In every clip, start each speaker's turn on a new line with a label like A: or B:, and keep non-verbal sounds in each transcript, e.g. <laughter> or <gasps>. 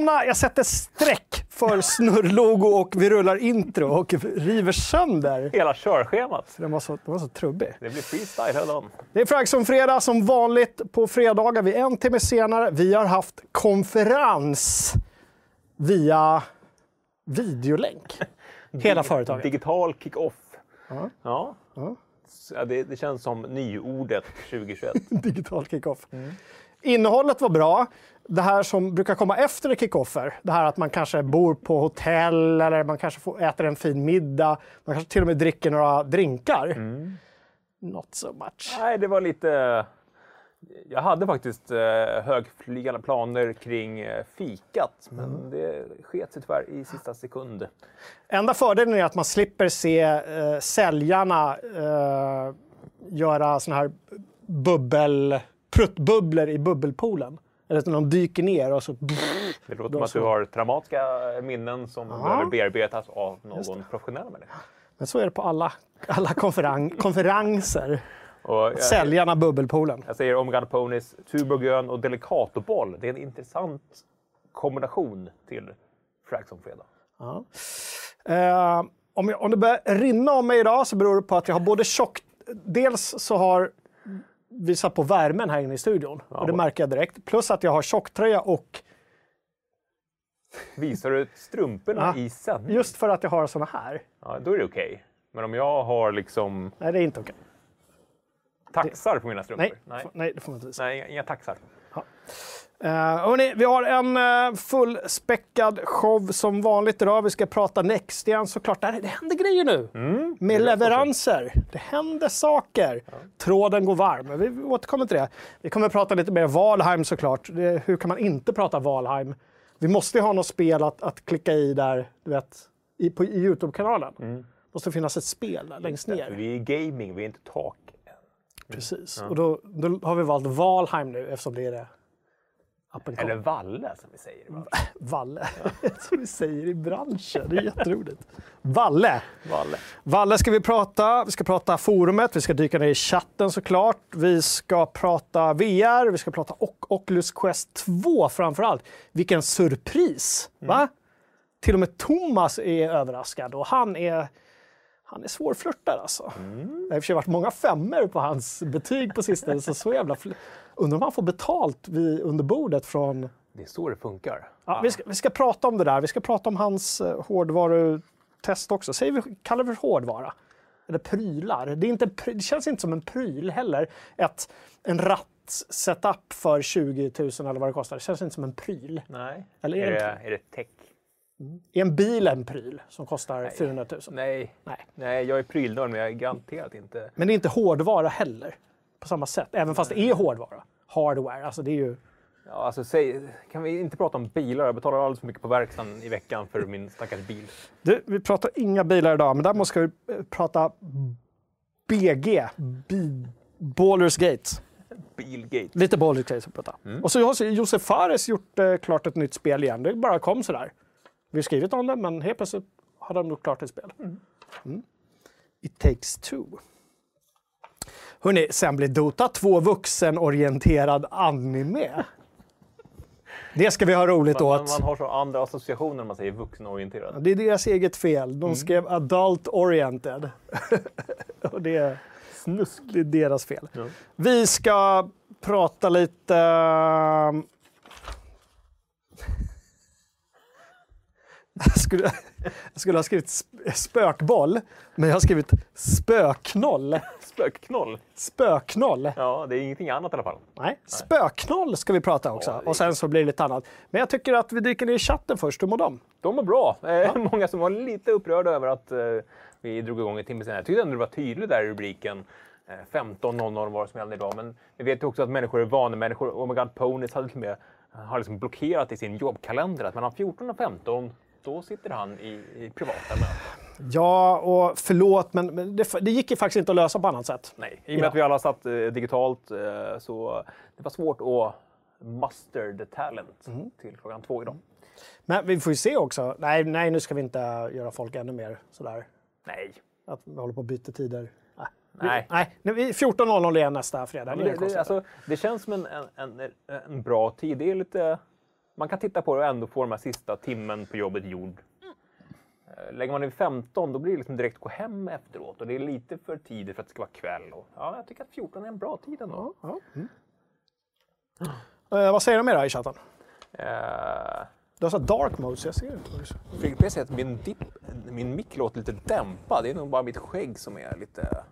A: Välkomna! Jag sätter streck för snurrlogo och vi rullar intro och river sönder.
B: Hela körschemat.
A: Den var så, den var så trubbig.
B: Det blir freestyle hela dagen.
A: Det är Fragsson fredag som vanligt på fredagar. Vi är en timme senare. Vi har haft konferens via videolänk. <laughs> Hela företaget.
B: Digital kick-off.
A: Ja.
B: Ja.
A: Ja.
B: Det, det känns som nyordet 2021. <laughs>
A: Digital kickoff. Innehållet var bra. Det här som brukar komma efter kickoffer, det här att man kanske bor på hotell eller man kanske får, äter en fin middag, man kanske till och med dricker några drinkar. Not so much.
B: Nej, det var lite... Jag hade faktiskt eh, högflygande planer kring eh, fikat, men det sket sig tyvärr i sista sekund.
A: Enda fördelen är att man slipper se eh, säljarna eh, göra såna här bubbel, pruttbubblor i bubbelpoolen. Eller att de dyker ner och så... <laughs>
B: Det låter som att du har traumatiska minnen som behöver bearbetas av någon professionell människa.
A: Men så är det på alla, alla konferen- <laughs> konferenser.
B: Och jag,
A: Säljarna bubbelpoolen.
B: jag säger Omega Ponies, Tuborgön och Delicatoboll. Det är en intressant kombination till Frags on fredag.
A: Ja. Eh, om, jag, om det börjar rinna om mig idag så beror det på att jag har både tjock... Dels så har vi satt på värmen här inne i studion och det märker jag direkt. Plus att jag har tjocktröja och
B: Visar du strumporna
A: Ja.
B: i sändning?
A: just för att jag har såna här.
B: Ja, då är det okej. Men om jag har liksom
A: Nej, det är inte okej.
B: taxar på mina strumpor?
A: Nej,
B: Nej.
A: nej, det får man inte visa.
B: Nej, inga, taxar.
A: Uh, hörni, vi har en uh, fullspäckad show som vanligt idag. Vi ska prata Next igen såklart. Det, här- det händer grejer nu med leveranser. Det händer saker. Tråden går varm. Vi återkommer till det. Vi kommer prata lite mer Valheim såklart. Det, hur kan man inte prata Valheim? Vi måste ju ha något spel att, att klicka i där, du vet, i, på, Youtube-kanalen. måste finnas ett spel där längst ner.
B: vi är gaming, vi är inte tak.
A: Precis. Och då, då har vi valt Valheim nu eftersom det är det.
B: Eller. Valle som vi säger. ibland. <laughs>
A: Valle, <laughs> som vi säger i branschen. Det är jätteroligt. Valle.
B: Valle.
A: Valle ska vi prata. Vi ska prata forumet, vi ska dyka ner i chatten såklart. Vi ska prata VR, vi ska prata och Oculus Quest 2 framför allt. Vilken surpris! Va? Till och med Thomas är överraskad och han är han är svårflörtad alltså. Det har i och för sig varit många femmer på hans betyg på sistone. Så, så jävla Undrar om han får betalt vid, under bordet från
B: Det är så det funkar.
A: Ja, vi, ska, vi ska prata om det där. Vi ska prata om hans eh, hårdvarutest också. Säger vi, kallar vi det för hårdvara? Eller prylar? Det, är inte, det känns inte som en pryl heller. Ett, en ratt-setup för 20 000 eller vad det kostar. Det känns inte som en pryl.
B: Nej.
A: Eller är
B: är,
A: det
B: det, är det tech?
A: Är en bil en pryl som kostar 400 000?
B: Nej.
A: Nej.
B: Nej, jag är prylnörd men jag är garanterat inte...
A: Men det är inte hårdvara heller. På samma sätt. Även fast det är hårdvara. Hardware. Alltså det är ju...
B: Ja, alltså, säg, kan vi inte prata om bilar? Jag betalar alldeles för mycket på verkstaden i veckan för min stackars bil.
A: Du, vi pratar inga bilar idag, men däremot ska vi eh, prata BG. B- Ballers Gate.
B: Bilgate.
A: Lite Baldur's Gate prata. Och så har Josef Fares gjort eh, klart ett nytt spel igen. Det bara kom sådär. Vi har skrivit om det, men helt plötsligt har de gjort klart ett spel. Mm. It takes two. Hörrni, sen blir Dota 2 vuxenorienterad anime. <laughs> Det ska vi ha roligt
B: Man,
A: åt.
B: man har så andra associationer när man säger vuxenorienterad.
A: Det är deras eget fel. De skrev adult oriented. <laughs> Och det är,
B: Snusk.
A: det är deras fel.
B: Ja.
A: Vi ska prata lite... Jag skulle, jag skulle ha skrivit sp- spökboll, men jag har skrivit spöknoll.
B: Spökknoll.
A: Spöknoll.
B: Ja, det är ingenting annat i alla fall.
A: Nej, spöknoll ska vi prata också.
B: Ja, är-
A: Och sen så blir det lite annat. Men jag tycker att vi dyker ner i chatten först. Hur mår de?
B: De var bra. Eh, <laughs> Många som var lite upprörda över att eh, vi drog igång en timme senare. Jag tyckte ändå det var tydligt där i rubriken. Eh, 15.00 var det som gällde idag. Men vi vet ju också att människor är vanemänniskor. Oh my god, Ponies hade till och med eh, har liksom blockerat i sin jobbkalender att mellan 14 och 15 då sitter han i, i privata möten.
A: Ja, och förlåt, men, det, det gick ju faktiskt inte att lösa på annat sätt.
B: Nej, i och med att vi alla satt eh, digitalt eh, så det var svårt att muster the talent till klockan två idag.
A: Men vi får ju se också. Nej, nej nu ska vi inte göra folk ännu mer sådär.
B: Nej,
A: Att vi håller på och byter tider. Nej.
B: Nej.
A: Nej, nu- vi- 14.00 igen nästa fredag. Det,
B: det, det, alltså, det känns som en, en, en, en bra tid. Det är lite man kan titta på det och ändå få den här sista timmen på jobbet gjord. Eh, Lägger man det vid 15 då blir det liksom direkt gå hem efteråt och det är lite för tidigt för att det ska vara kväll. Och, ja, jag tycker att 14 är en bra tid ändå.
A: Ja. Mm. Eh, vad säger de mer i chatten?
B: Eh,
A: Du har så dark mode så jag ser inte.
B: Fredrik P säger att min, dipp, min mick låter lite dämpad. Det är nog bara mitt skägg som är lite...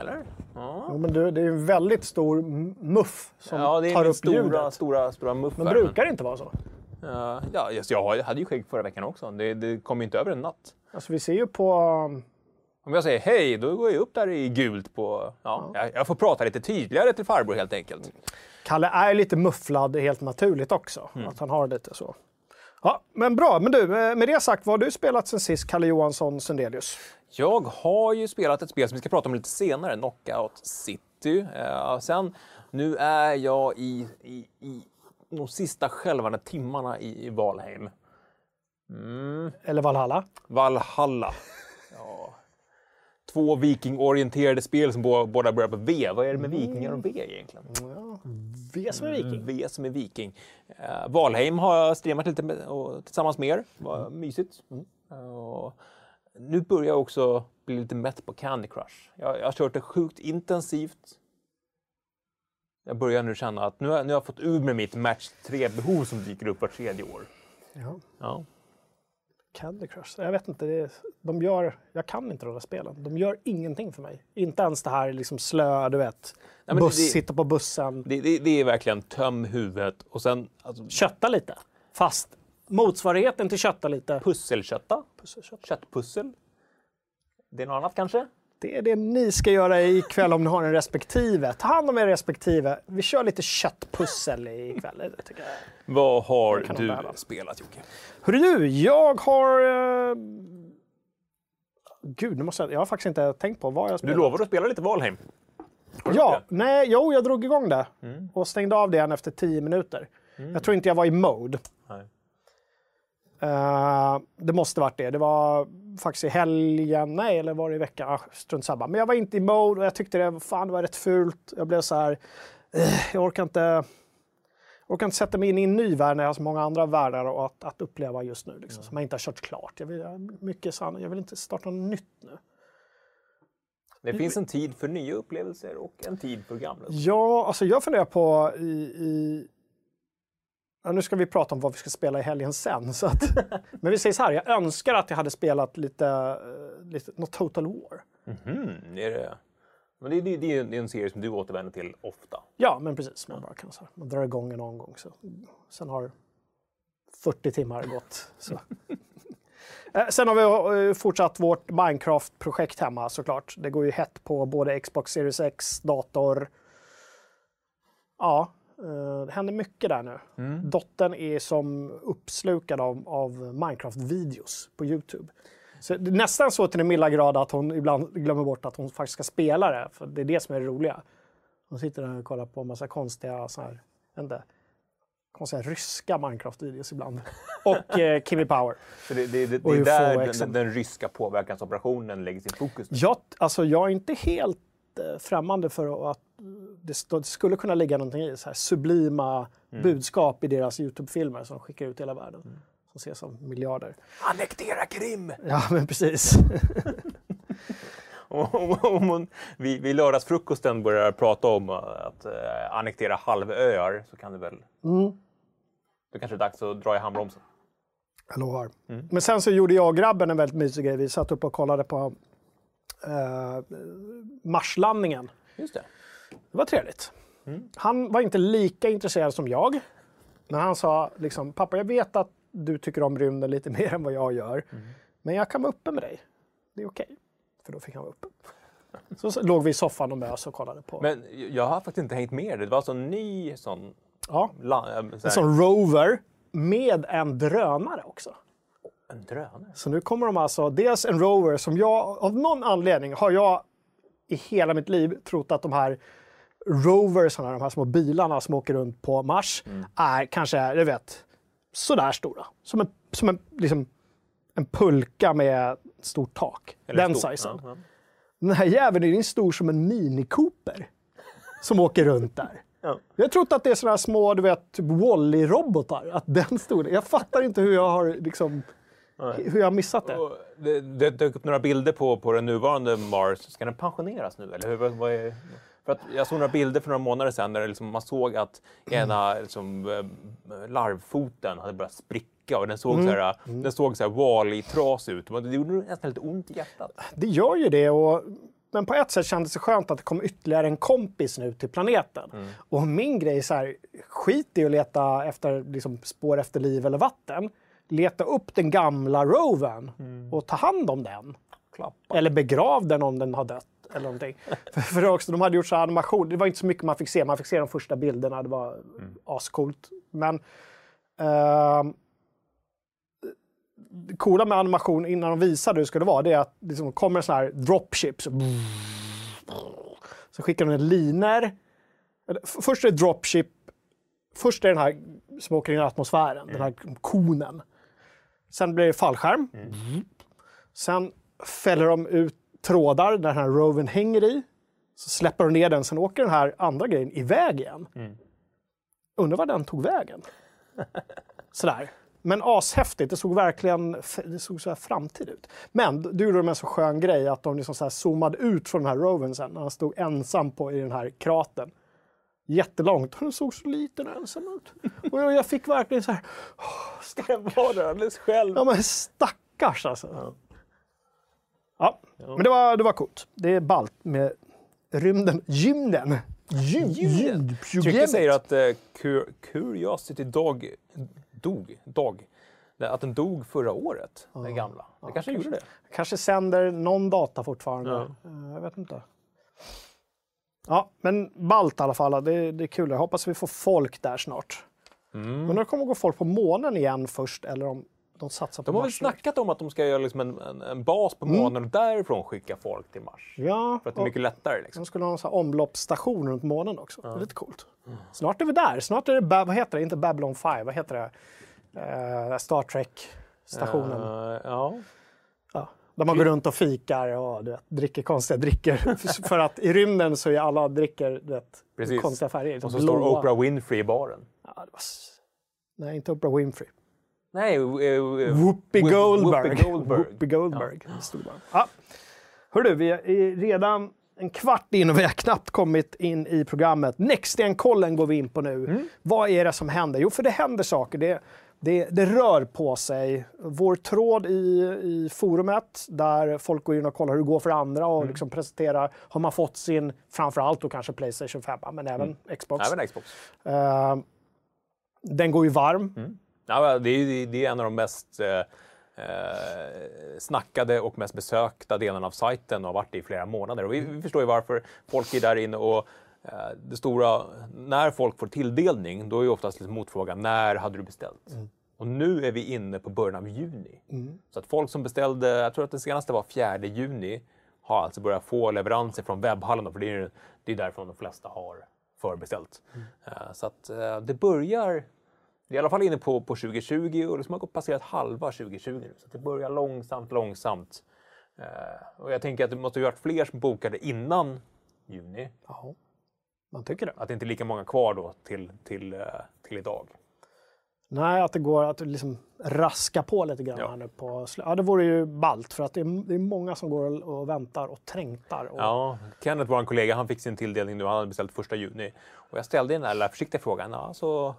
B: Eller? Ja,
A: Jo, men du, det är en väldigt stor muff som
B: ja det är
A: tar upp
B: stora,
A: ljudet.
B: stora, stora muff.
A: Men brukar det inte vara så?
B: Ja, ja, just, jag har- jag hade ju skägg förra veckan också. Det, det kom ju inte över en natt.
A: Alltså, vi ser ju på...
B: Om jag säger hej, då går jag upp där i gult på... Ja, Jag, jag får prata lite tydligare till farbror helt enkelt.
A: Kalle är lite mufflad helt naturligt också.
B: Mm.
A: Att han har lite så. Ja, men bra. Men du, med med det sagt, vad har du spelat sen sist, Kalle Johansson Sundelius?
B: Jag har ju spelat ett spel som vi ska prata om lite senare, Knockout City. Eh, sen, nu är jag i, i, i de sista skälvande timmarna i, i Valheim.
A: Eller Valhalla?
B: Valhalla. Ja. Två vikingorienterade spel som bå- båda börjar på V. Vad är det med vikingar och V egentligen?
A: V som är viking.
B: V som är viking. Uh, Valheim har jag streamat lite med, och, tillsammans med er. Vad mysigt. Eh, och nu börjar jag också bli lite mätt på Candy Crush. Jag, jag har kört det sjukt intensivt. Jag börjar nu känna att nu har, nu har jag fått ur med mitt match 3-behov som dyker upp var tredje år.
A: Ja.
B: Ja.
A: Candy Crush. Jag vet inte. Det är, de gör, jag kan inte de där spelen. De gör ingenting för mig. Inte ens det här liksom slöa, du vet.
B: men
A: Buss,
B: det-
A: sitta på bussen.
B: Det, det, det är verkligen töm huvudet och sen alltså,
A: Kötta lite. Fast motsvarigheten till kötta lite.
B: pusselkötta.
A: Pusselkötta.
B: Köttpussel. Det är något annat kanske?
A: Det är det ni ska göra ikväll om ni har en respektive. Ta hand om er respektive. Vi kör lite köttpussel ikväll. Det tycker jag.
B: Vad har du
A: bära.
B: spelat Jocke?
A: Hörru du, jag har... Eh... Gud, nu måste jag... jag har faktiskt inte tänkt på vad jag
B: Du
A: spelat.
B: lovade att spela lite Valheim. Du
A: Ja, nej, jo, jag drog igång det
B: Mm.
A: och stängde av det igen efter tio minuter. Jag tror inte jag var i mode. Eh, det måste varit det. Det var faktiskt i helgen, nej, eller var det i veckan? Ah, strunt samma. Men jag var inte i mode och jag tyckte det, fan, det var rätt fult. Jag blev så här, eh, jag orkar inte, jag orkar inte sätta mig in i en ny värld när jag har så många andra världar och att, att uppleva just nu, liksom, som jag inte har kört klart. Jag vill, mycket sann, jag vill inte starta något nytt nu.
B: Det finns en tid för nya upplevelser och en tid för gamla.
A: Ja, alltså jag funderar på i... i ja, nu ska vi prata om vad vi ska spela i helgen sen. Så att, <laughs> men vi säger så här, jag önskar att jag hade spelat lite, eh, lite något Total War.
B: Mhm, är det... Men det, det, det är en- det serie som du återvänder till ofta.
A: Ja, men precis. Man bara kan så här, man drar igång en omgång. Så. Sen har 40 timmar gått. Så. <laughs> Eh, Sen har vi eh, fortsatt vårt Minecraft-projekt hemma såklart. Det går ju hett på både Xbox Series X, dator. Ja, det händer mycket där nu. Dottern är som uppslukad av, av Minecraft-videos på Youtube. Så det är nästan så till den milda grad att hon ibland glömmer bort att hon faktiskt ska spela det. För det är det som är det roliga. Hon sitter där och kollar på en massa konstiga, så här, inte, konstiga ryska Minecraft-videos ibland. <laughs> Och eh, Kimmy Power.
B: Så det, det, det, det är där den, den ryska påverkansoperationen lägger sitt fokus. nu.
A: Jag, alltså, jag är inte helt eh, främmande för att det, skulle kunna ligga någonting i så här sublima budskap i deras Youtube-filmer som skickar ut i hela världen. Som ses av miljarder.
B: Annektera Krim!
A: Ja, men precis. <laughs>
B: Om, om, om hon, vi, vid lördagsfrukosten börjar prata om uh, att uh, annektera halvöar så kan det väl... Då kanske det är dags att dra i handbromsen.
A: Jag lovar. Men sen så gjorde jag och grabben en väldigt mysig grej. Vi satt upp och kollade på eh, Marslandningen.
B: Just det.
A: Det var trevligt. Han var inte lika intresserad som jag. Men han sa liksom, pappa jag vet att du tycker om rymden lite <laughs> mer än vad jag gör. Men jag kan vara uppe med dig. Det är okej. För då fick han vara uppe. Så, låg vi i soffan och mös och kollade på.
B: Men jag har faktiskt inte hängt med. Det var alltså en ny sån...
A: ja,
B: La, äh,
A: en sån rover med en drönare också.
B: en drönare?
A: Så nu kommer de alltså, dels en rover som jag, av någon anledning har jag i hela mitt liv trott att de här roversarna, de här små bilarna som åker runt på Mars, är kanske, du vet, sådär stora. Som en, som en, liksom, en pulka med stort tak.
B: Eller
A: Den
B: stor.
A: sizen.
B: Ja, ja.
A: Den här jäveln är stor som en Mini Cooper. Som åker runt där. <laughs>
B: Ja.
A: Jag trott att det är sådana här små, du vet, typ Wall-E-robotar. Att den stod Jag fattar inte hur jag har liksom... Hur jag missat det.
B: Och Det, det dök upp några bilder på, på den nuvarande Mars. Ska den pensioneras nu eller? Hur, vad är, för att jag såg några bilder för några månader sedan där liksom, man såg att ena liksom, eh, larvfoten hade börjat spricka och den såg så här, den såg så här ut. Det gjorde nästan lite ont i hjärtat.
A: Det gör ju det. Och, men på ett sätt kändes det skönt att det kom ytterligare en kompis nu till planeten. Och min grej är så här, skit i att leta efter liksom, spår efter liv eller vatten. Leta upp den gamla roven och ta hand om den.
B: Klappa.
A: Eller begrav den om den har dött. Eller någonting. <laughs> för, också, de hade gjort så animation. Det var inte så mycket man fick se. Man fick se de första bilderna. Det var ascoolt. Men ehm, det coola med animation innan de visade hur det skulle vara, det är att det liksom kommer en sån här dropship. Så, så skickar de ner linor. Eller, f- Först är det dropship. Först är den här som åker in i atmosfären, den här konen. Sen blir det fallskärm. Sen fäller de ut trådar där den här roven hänger i. Så släpper de ner den, sen åker den här andra grejen iväg igen. Undrar var den tog vägen. <laughs> Sådär. Men ashäftigt, det såg verkligen det såg så här framtid ut. Men du gjorde de en så skön grej att de liksom så här zoomade ut från den här roven sen när han stod ensam på, i den här kratern. Jättelångt. Den såg så liten och ensam ut. Och jag, jag fick verkligen så här,
B: Ska den vara där alldeles själv?
A: ja men stackars alltså. Ja, men det var, det var coolt. Det är ballt med rymden, gymden. Gym,
B: Gymden. Ryktet säger att eh, Cur- Curiosity Dog dog, dog. Att den dog förra året, den gamla. Det kanske gjorde det.
A: Kanske sänder någon data fortfarande.
B: Ja.
A: Eh, Jag vet inte. Ja, men ballt i alla fall. Det, det är kul. Jag hoppas vi får folk där snart.
B: Mm.
A: Men det kommer gå folk på månen igen först eller om de satsar på
B: De har väl
A: Mars
B: snackat om att de ska göra liksom en, en, en bas på månen och därifrån skicka folk till Mars.
A: Ja,
B: För att det är mycket lättare. Liksom.
A: de skulle ha en sån omloppsstation runt månen också. Det är lite coolt. Snart är vi där. Snart är det, vad heter det? Inte Babylon 5, vad heter det? Eh, Star Trek-stationen.
B: Eh, ja.
A: Ja, där man går runt och fikar och du vet, dricker konstiga drickor. <laughs> <laughs> För att i rymden så är alla dricker du vet,
B: Precis.
A: konstiga färger.
B: Och så står
A: Blåa.
B: Oprah Winfrey i baren.
A: Ja, det var... Nej, inte Oprah Winfrey.
B: Nej, eh, eh,
A: Whoopi
B: Whoop-
A: Goldberg.
B: Whoopi Goldberg.
A: Whoopi Goldberg. stod bara. Ja. Hörru, vi är redan en kvart in och vi har knappt kommit in i programmet. Nextgen-kollen går vi in på nu.
B: Mm.
A: Vad är det som händer? Jo, för det händer saker. Det, det, det rör på sig. Vår tråd i, i forumet där folk går in och kollar hur det går för andra och
B: Mm.
A: liksom presenterar. Har man fått sin, framförallt då kanske Playstation 5, men även Xbox.
B: Även Xbox.
A: Eh, den går ju varm.
B: Ja, det, är, det är en av de mest eh, eh, snackade och mest besökta delarna av sajten och har varit det i flera månader. Och vi, vi förstår ju varför. Folk är där inne och eh, det stora, när folk får tilldelning, då är ju oftast liksom motfrågan, när hade du beställt? Och nu är vi inne på början av juni. Så att folk som beställde, jag tror att det senaste var 4 juni, har alltså börjat få leveranser från webbhallen, för det är, det är därifrån de flesta har förbeställt. Eh, Så att eh, det börjar vi är i alla fall inne på, på 2020 och liksom har gått passerat halva 2020 nu. Så det börjar långsamt, långsamt. Eh, och jag tänker att det måste ju varit fler som bokade innan juni.
A: Ja, man tycker det.
B: Att det inte är lika många kvar då till, till, eh, till idag.
A: Nej, att det går att liksom raska på lite grann
B: Ja.
A: här nu på Ja, det vore ju ballt för att det är, det är många som går och- väntar och trängtar. Och,
B: Ja, Kenneth, vår kollega, han fick sin tilldelning nu. Han hade beställt första juni. Och jag ställde den där försiktiga frågan. Ja, så...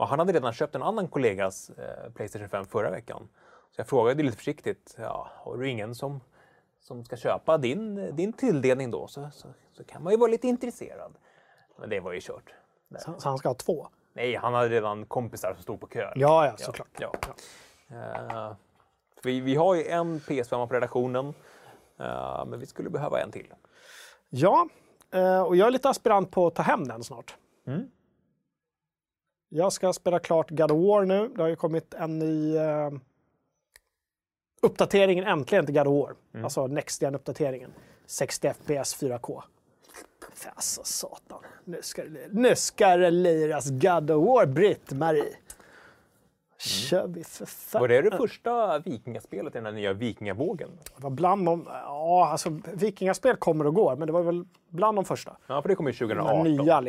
B: och han hade redan köpt en annan kollegas eh, Playstation 5 förra veckan. Så jag frågade lite försiktigt. Ja, har du ingen som, som ska köpa din, din tilldelning då? Så, så, så kan man ju vara lite intresserad. Men det var ju kört.
A: så, så han ska ha två.
B: Nej, han hade redan kompisar som stod på kö.
A: Ja, ja, såklart.
B: Ja. Eh, vi, vi har ju en PS5 på redaktionen. eh, men vi skulle behöva en till.
A: Ja, eh, och jag är lite aspirant på att ta hem den snart.
B: Mm.
A: Jag ska spela klart God of War nu. Det har ju kommit en ny eh, uppdateringen äntligen till God of War.
B: Mm.
A: Alltså Next uppdateringen 60 FPS 4K. Alltså satan. Nu ska det, nu ska det liras God of War, Britt-Marie. Kör vi för fan.
B: Var det det första vikingaspelet i den här nya vikingavågen?
A: Det var bland de, ja, alltså vikingaspel kommer och går, men det var väl bland de första.
B: Ja, för det kom ju
A: De här
B: 2018.
A: nya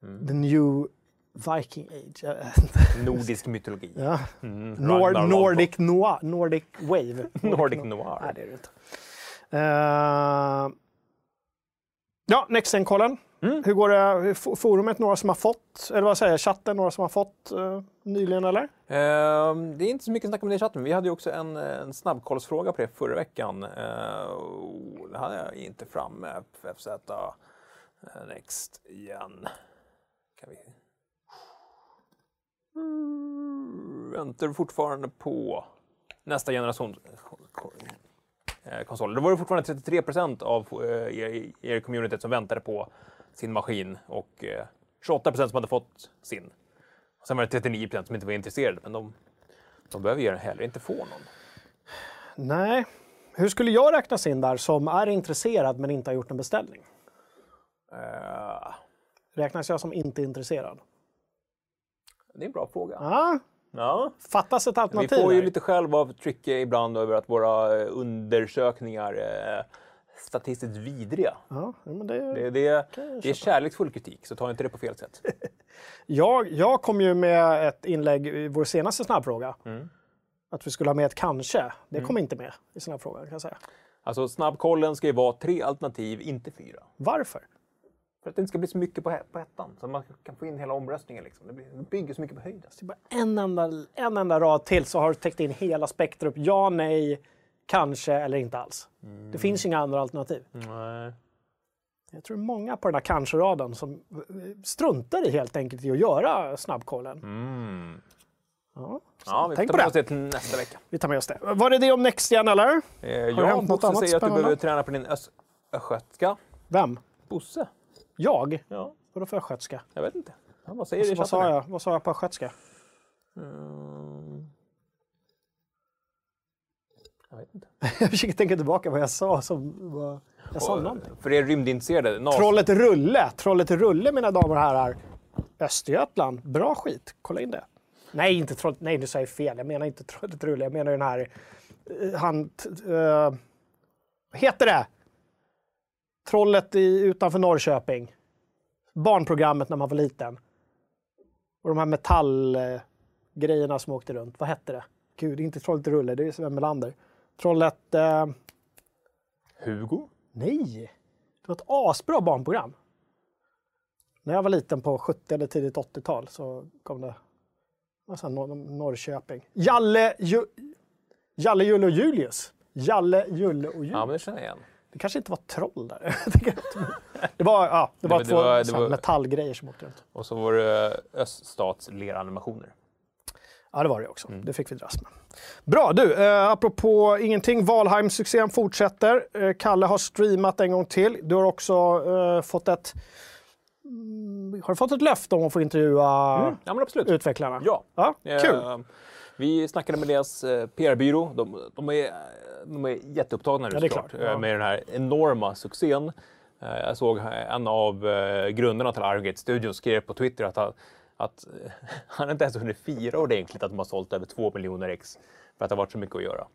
A: liksom The new Viking Age. <laughs>
B: Nordisk mytologi.
A: ja.
B: Mm,
A: Nor Nordic Noir. Nordic Wave. <laughs>
B: Nordic Noir.
A: Nej, det är det inte. Uh, ja, Nextgen-kollen.
B: Mm.
A: Hur går det? Forumet, några som har fått, eller vad säger jag, chatten, några som har fått eh, nyligen eller?
B: Ehm, det är inte så mycket snack om det i chatten. Vi hade ju också en, en snabbkollsfråga på det förra veckan. Uh, det hade jag inte framme. FZ eh, Next igen. Kan vi... Mm, väntar fortfarande på nästa generation eh, konsol. Det var det fortfarande 33 procent av eh, er, er community som väntade på sin maskin och eh, 28 procent som hade fått sin. Sen var det 39 procent som inte var intresserade, men de, de behöver ju heller inte få någon.
A: Nej. Hur skulle jag räknas in där som är intresserad men inte har gjort en beställning?
B: Eh,
A: Räknas jag som inte intresserad?
B: det är en bra fråga.
A: Ja,
B: Ja.
A: fattas ett
B: Vi
A: alternativ
B: får ju lite själva av trycka ibland över att våra eh, undersökningar är statistiskt vidriga.
A: Ja, men det...
B: Det, det, det är kärleksfull kritik, så ta inte det på fel sätt. <laughs>
A: jag, jag kom ju med ett inlägg i vår senaste snabbfråga.
B: Mm.
A: Att vi skulle ha med ett kanske. Det kom inte med i snabbfrågan kan jag säga.
B: Alltså snabbkollen ska ju vara tre alternativ, inte fyra.
A: Varför?
B: För att det inte ska bli så mycket på, på hettan, så man kan få in hela omröstningen. Liksom. Det, blir, det bygger så mycket på höjden.
A: Är bara en enda, en enda rad till så har du täckt in hela spektrum. Ja, nej, kanske eller inte alls. Det finns inga andra alternativ.
B: Nej.
A: Jag tror många på den här kanske-raden som eh, struntar i helt enkelt i att göra snabbkollen.
B: Mm.
A: Ja,
B: Ja, vi får
A: tänk
B: ta
A: på
B: på oss
A: det.
B: till nästa vecka.
A: Vi tar med oss det. Var det det om NextGen eller?
B: Eh,
A: hänt
B: jag
A: annat
B: säger att du behöver träna på din ös- östgötska.
A: Vem?
B: Bosse?
A: Jag?
B: Ja,
A: Vadå för östgötska?
B: jag vet inte. Ja, vad säger du i
A: Vad sa jag? Vad sa jag på östgötska?
B: Mm. Jag vet inte. <laughs>
A: Jag försöker tänka tillbaka vad jag sa som var... Jag sa någonting.
B: För er rymdintresserade, NAS,
A: Trollet Rulle. Trollet Rulle, mina damer och herrar. Östergötland. Bra skit. Kolla in det. Nej, inte trollet. Nej, nu säger jag fel. Jag menar inte Trollet Rulle. Jag menar den här... eh, Han... eh, vad heter det? Trollet i, utanför Norrköping. Barnprogrammet när man var liten. Och de här metallgrejerna som åkte runt. Vad hette det? Gud, inte Trollet Rulle. Det är Sven Melander. Trollet... Eh,
B: Hugo?
A: Nej, det var ett asbra barnprogram. När jag var liten på 70 eller tidigt 80-tal så kom det alltså, Nor- Norrköping. Jalle, Ju, Jalle, Julle och Julius. Jalle, Julle och Julius.
B: Ja, men det känner jag igen.
A: Det kanske inte var troll där. <laughs> Det var, ja, det var
B: Det- det
A: två
B: var- det
A: så här
B: var-
A: metallgrejer som åkte runt.
B: Och så var det öststatsleranimationer.
A: Ja, det var det också. Det fick vi dras med. Bra, du, eh, apropå ingenting. Valheim-succén fortsätter. Eh, Kalle har streamat en gång till. Du har också eh, fått ett... Mm, har du fått ett löfte om att få intervjua
B: Ja, men absolut.
A: utvecklarna?
B: Ja.
A: ja kul.
B: Eh, vi snackade med deras eh, PR-byrå. De, de, är, de är jätteupptagna nu
A: Ja,
B: såklart,
A: klart.
B: eh,
A: Ja.
B: med den här enorma succén. Eh, jag såg en av eh, grundarna till Iron Gate Studios skrev på Twitter att han, att <laughs> han inte ens hunnit fira ordentligt att de har sålt över två miljoner ex för att det har varit så mycket att göra.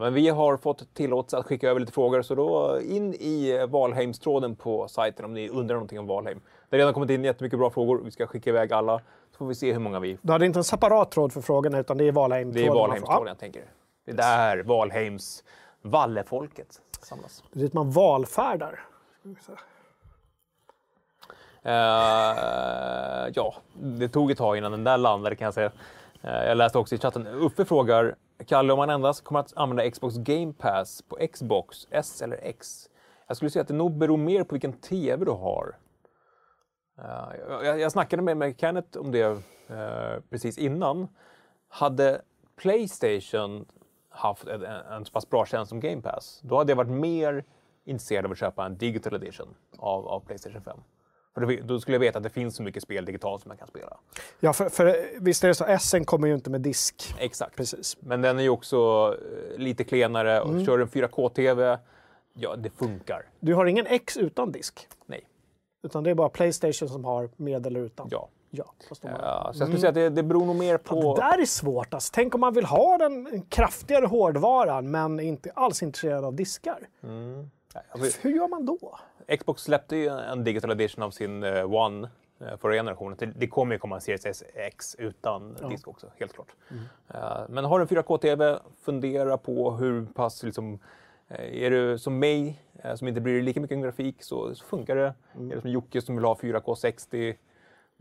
B: Men vi har fått tillåtelse att skicka över lite frågor, så då in i Valheimstråden på sajten om ni undrar någonting om Valheim. Det har redan kommit in jättemycket bra frågor. Vi ska skicka iväg alla, så får vi se hur många vi
A: Du hade inte en separat tråd för frågorna utan det är valheim
B: det är Valheimstråden jag tänker. Det är där Valheims Vallefolket samlas.
A: Det är dit man valfärdar.
B: Eh, ja, det tog ett tag innan den där landade kan jag säga. Eh, jag läste också i chatten. Uffe frågar, Kalle om man endast kommer att använda Xbox Game Pass på Xbox S eller X? Jag skulle säga att det nog beror mer på vilken TV du har. Eh, jag, jag snackade med, med Kenneth om det precis innan. Hade Playstation haft en, en så pass bra tjänst som Game Pass, då hade jag varit mer intresserad av att köpa en digital edition av, av Playstation 5. För då, skulle jag veta att det finns så mycket spel digitalt som man kan spela.
A: Ja, för, för visst är det så, SN kommer ju inte med disk.
B: Exakt.
A: Precis.
B: Men den är ju också eh, lite klenare och
A: Mm.
B: kör en 4K-TV, ja det funkar.
A: Du har ingen X utan disk.
B: Nej.
A: Utan det är bara Playstation som har med eller utan.
B: Ja.
A: Ja
B: Ja, så jag skulle säga att det, det beror nog mer på...
A: Det där är svårt. Alltså. Tänk om man vill ha den kraftigare hårdvaran men inte alls intresserad av diskar.
B: Alltså,
A: Hur gör man då?
B: Xbox släppte ju en digital edition av sin eh, One eh, förra generationen. Det, kommer ju komma en Series X utan disk också, helt klart. Eh, men har du en 4K-TV, fundera på hur pass liksom, är du som mig, som inte bryr dig lika mycket om grafik, så, så funkar det. Är du som Jocke som vill ha 4K 60,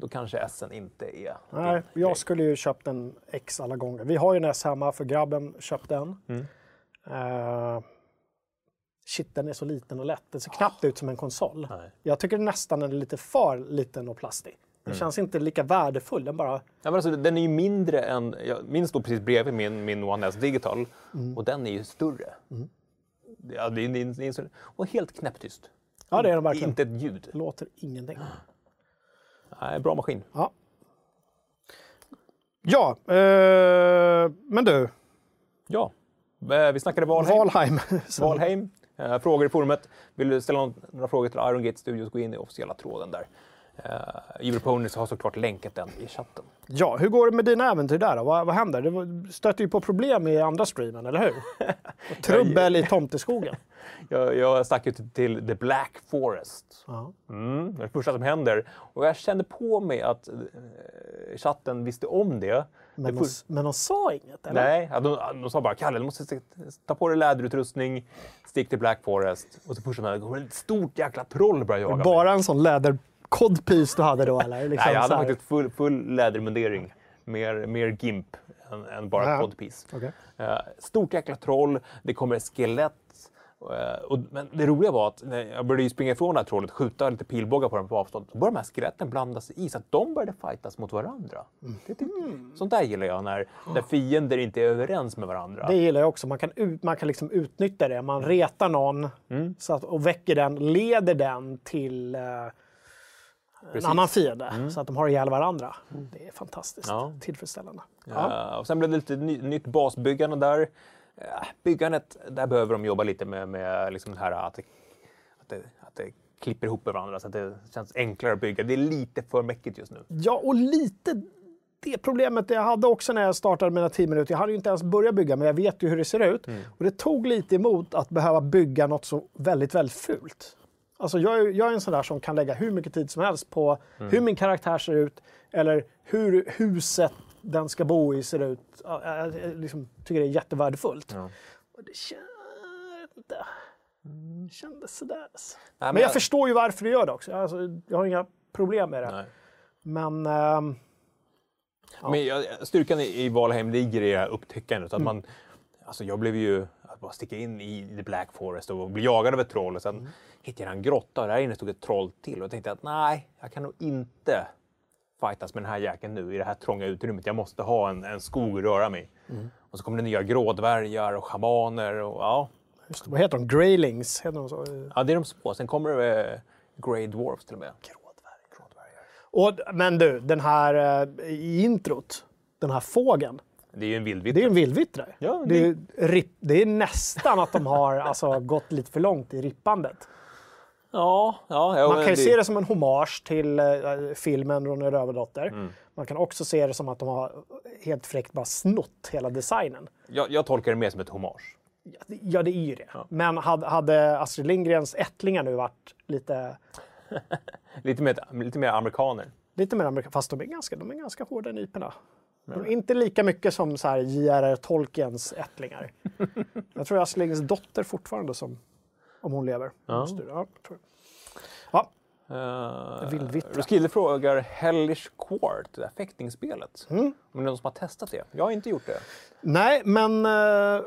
B: då kanske SN inte är
A: Nej, jag
B: grej.
A: skulle ju köpt en X alla gånger. Vi har ju en S hemma för grabben köpte en.
B: Mm.
A: Eh, shit, den är så liten och lätt. Den ser knappt ut som en konsol.
B: Nej.
A: Jag tycker nästan den är lite för liten och plastig. Den känns inte lika värdefull. Den bara...
B: Ja, men alltså, den är ju mindre än, jag minns då precis bredvid min, min One S Digital
A: Mm.
B: och den är ju större. Ja, det är, det är, och helt knäpptyst.
A: Ja, det är den verkligen.
B: Inte ett ljud.
A: Låter ingenting. <gasps>
B: Nej, bra maskin.
A: Ja. Ja, eh, men du.
B: Ja. Eh, Vi snackade Valheim.
A: Valheim. <laughs>
B: Valheim. Eh, Frågor i forumet. Vill du ställa några frågor till Iron Gate Studios, gå in i officiella tråden där. Europonys har såklart länkat den i chatten.
A: Ja, hur går det med dina äventyr där då? Vad, vad händer? Var- stöter ju på problem i andra streamen, eller hur? <laughs> Och trubbel i tomteskogen.
B: Jag, jag stack ju till, The Black Forest. Mm, det första som händer. Och jag kände på mig att eh, chatten visste om det.
A: Men, de, men de sa inget, eller?
B: Nej, de, de sa bara Kalle, du måste ta på dig läderutrustning, stick till Black Forest. Och så när det kommer ett stort jäkla troll börjar jaga mig.
A: Bara en sån läderkodpiece du hade då, eller? Liksom
B: Nej, jag hade faktiskt full, full lädermundering. Mer, mer GIMP än, än bara
A: Ja.
B: codpiece.
A: Okej.
B: Eh, stort jäkla troll, det kommer ett skelett. Eh, och, men det roliga var att när jag började springa ifrån det här trollet, skjuta lite pilbågar på dem på avstånd, så började de här skeletten blanda sig i så att de började fightas mot varandra.
A: Mm.
B: Det tyckte, Sånt där gillar jag, när, när fiender inte är överens med varandra.
A: Det gillar jag också. Man kan, ut, man kan liksom utnyttja det. Man retar någon
B: Mm.
A: så att, och väcker den, leder den till eh, en
B: Precis. Mm.
A: annan fiende så att de har ihjäl varandra. Det är fantastiskt
B: Ja.
A: tillfredsställande. Ja.
B: Eh, och sen blev det lite ny, nytt basbyggande där. Eh, byggandet, där behöver de jobba lite med, med liksom det här att det, att, det, att det klipper ihop med varandra så att det känns enklare att bygga. Det är lite för mäckigt just nu.
A: ja, och lite det problemet jag hade också när jag startade mina 10 minuter. Jag hade ju inte ens börjat bygga, men jag vet ju hur det ser ut.
B: Mm.
A: Och det tog lite emot att behöva bygga något så väldigt, väldigt fult. Alltså jag, är- jag är en sån där som kan lägga hur mycket tid som helst på
B: Mm.
A: hur min karaktär ser ut eller hur huset den ska bo i ser ut. Ja, Jag, jag liksom tycker det är jättevärdefullt.
B: Ja.
A: Och det inte... Det kändes sådär. alltså.
B: Nej,
A: Men jag förstår ju varför du gör det också. Alltså, jag har inga problem med det.
B: Nej.
A: Men... ehm,
B: Men jag, styrkan i, i Valheim ligger i upptäckandet. Att
A: Mm.
B: man, alltså jag blev ju att bara sticka in i The Black Forest och bli jagad av ett troll och sen
A: Mm.
B: hittade jag en grotta och där inne stod ett troll till. Och jag tänkte att nej, jag kan nog inte fightas med den här jäkeln nu i det här trånga utrymmet. Jag måste ha en, en skog att röra mig.
A: Mm.
B: Och så kommer det nya grådvärgar och schamaner. Och, ja,
A: just, det, vad heter de? Greylings? Heter de så?
B: ja, det är de små. Sen kommer det eh, Grey Dwarfs till och med.
A: Och, men du, den här eh, i introt, den här fågeln.
B: Det är ju en vildvitt.
A: Det är en vildvittre.
B: Ja,
A: det, är, rip, det är nästan att de har alltså, gått lite för långt i rippandet.
B: Ja, ja, ja,
A: Man
B: men
A: kan ju se det som en hommage till eh, filmen Ronja Rövardotter.
B: Mm.
A: Man kan också se det som att de har helt fräckt bara snott hela designen.
B: Jag, jag tolkar det mer som ett hommage.
A: Ja, det- Ja, det är ju det. Men hade, hade Astrid Lindgrens ättlingar nu varit lite, <laughs>
B: Lite mer, lite mer amerikaner.
A: lite mer amerikanska, fast de är ganska, de är ganska hårda i nyporna. Är inte lika mycket som J.R.R. Tolkiens ättlingar. <laughs> jag tror Astrid Lindgrens dotter fortfarande som, om hon lever.
B: Ja.
A: Ja, ja,
B: Uh,
A: Vildvittra.
B: Roskilde frågar Hellish Quart, det där fäktningsspelet.
A: Mm.
B: Om det är någon som har testat det. Jag har inte gjort det.
A: Nej, men eh,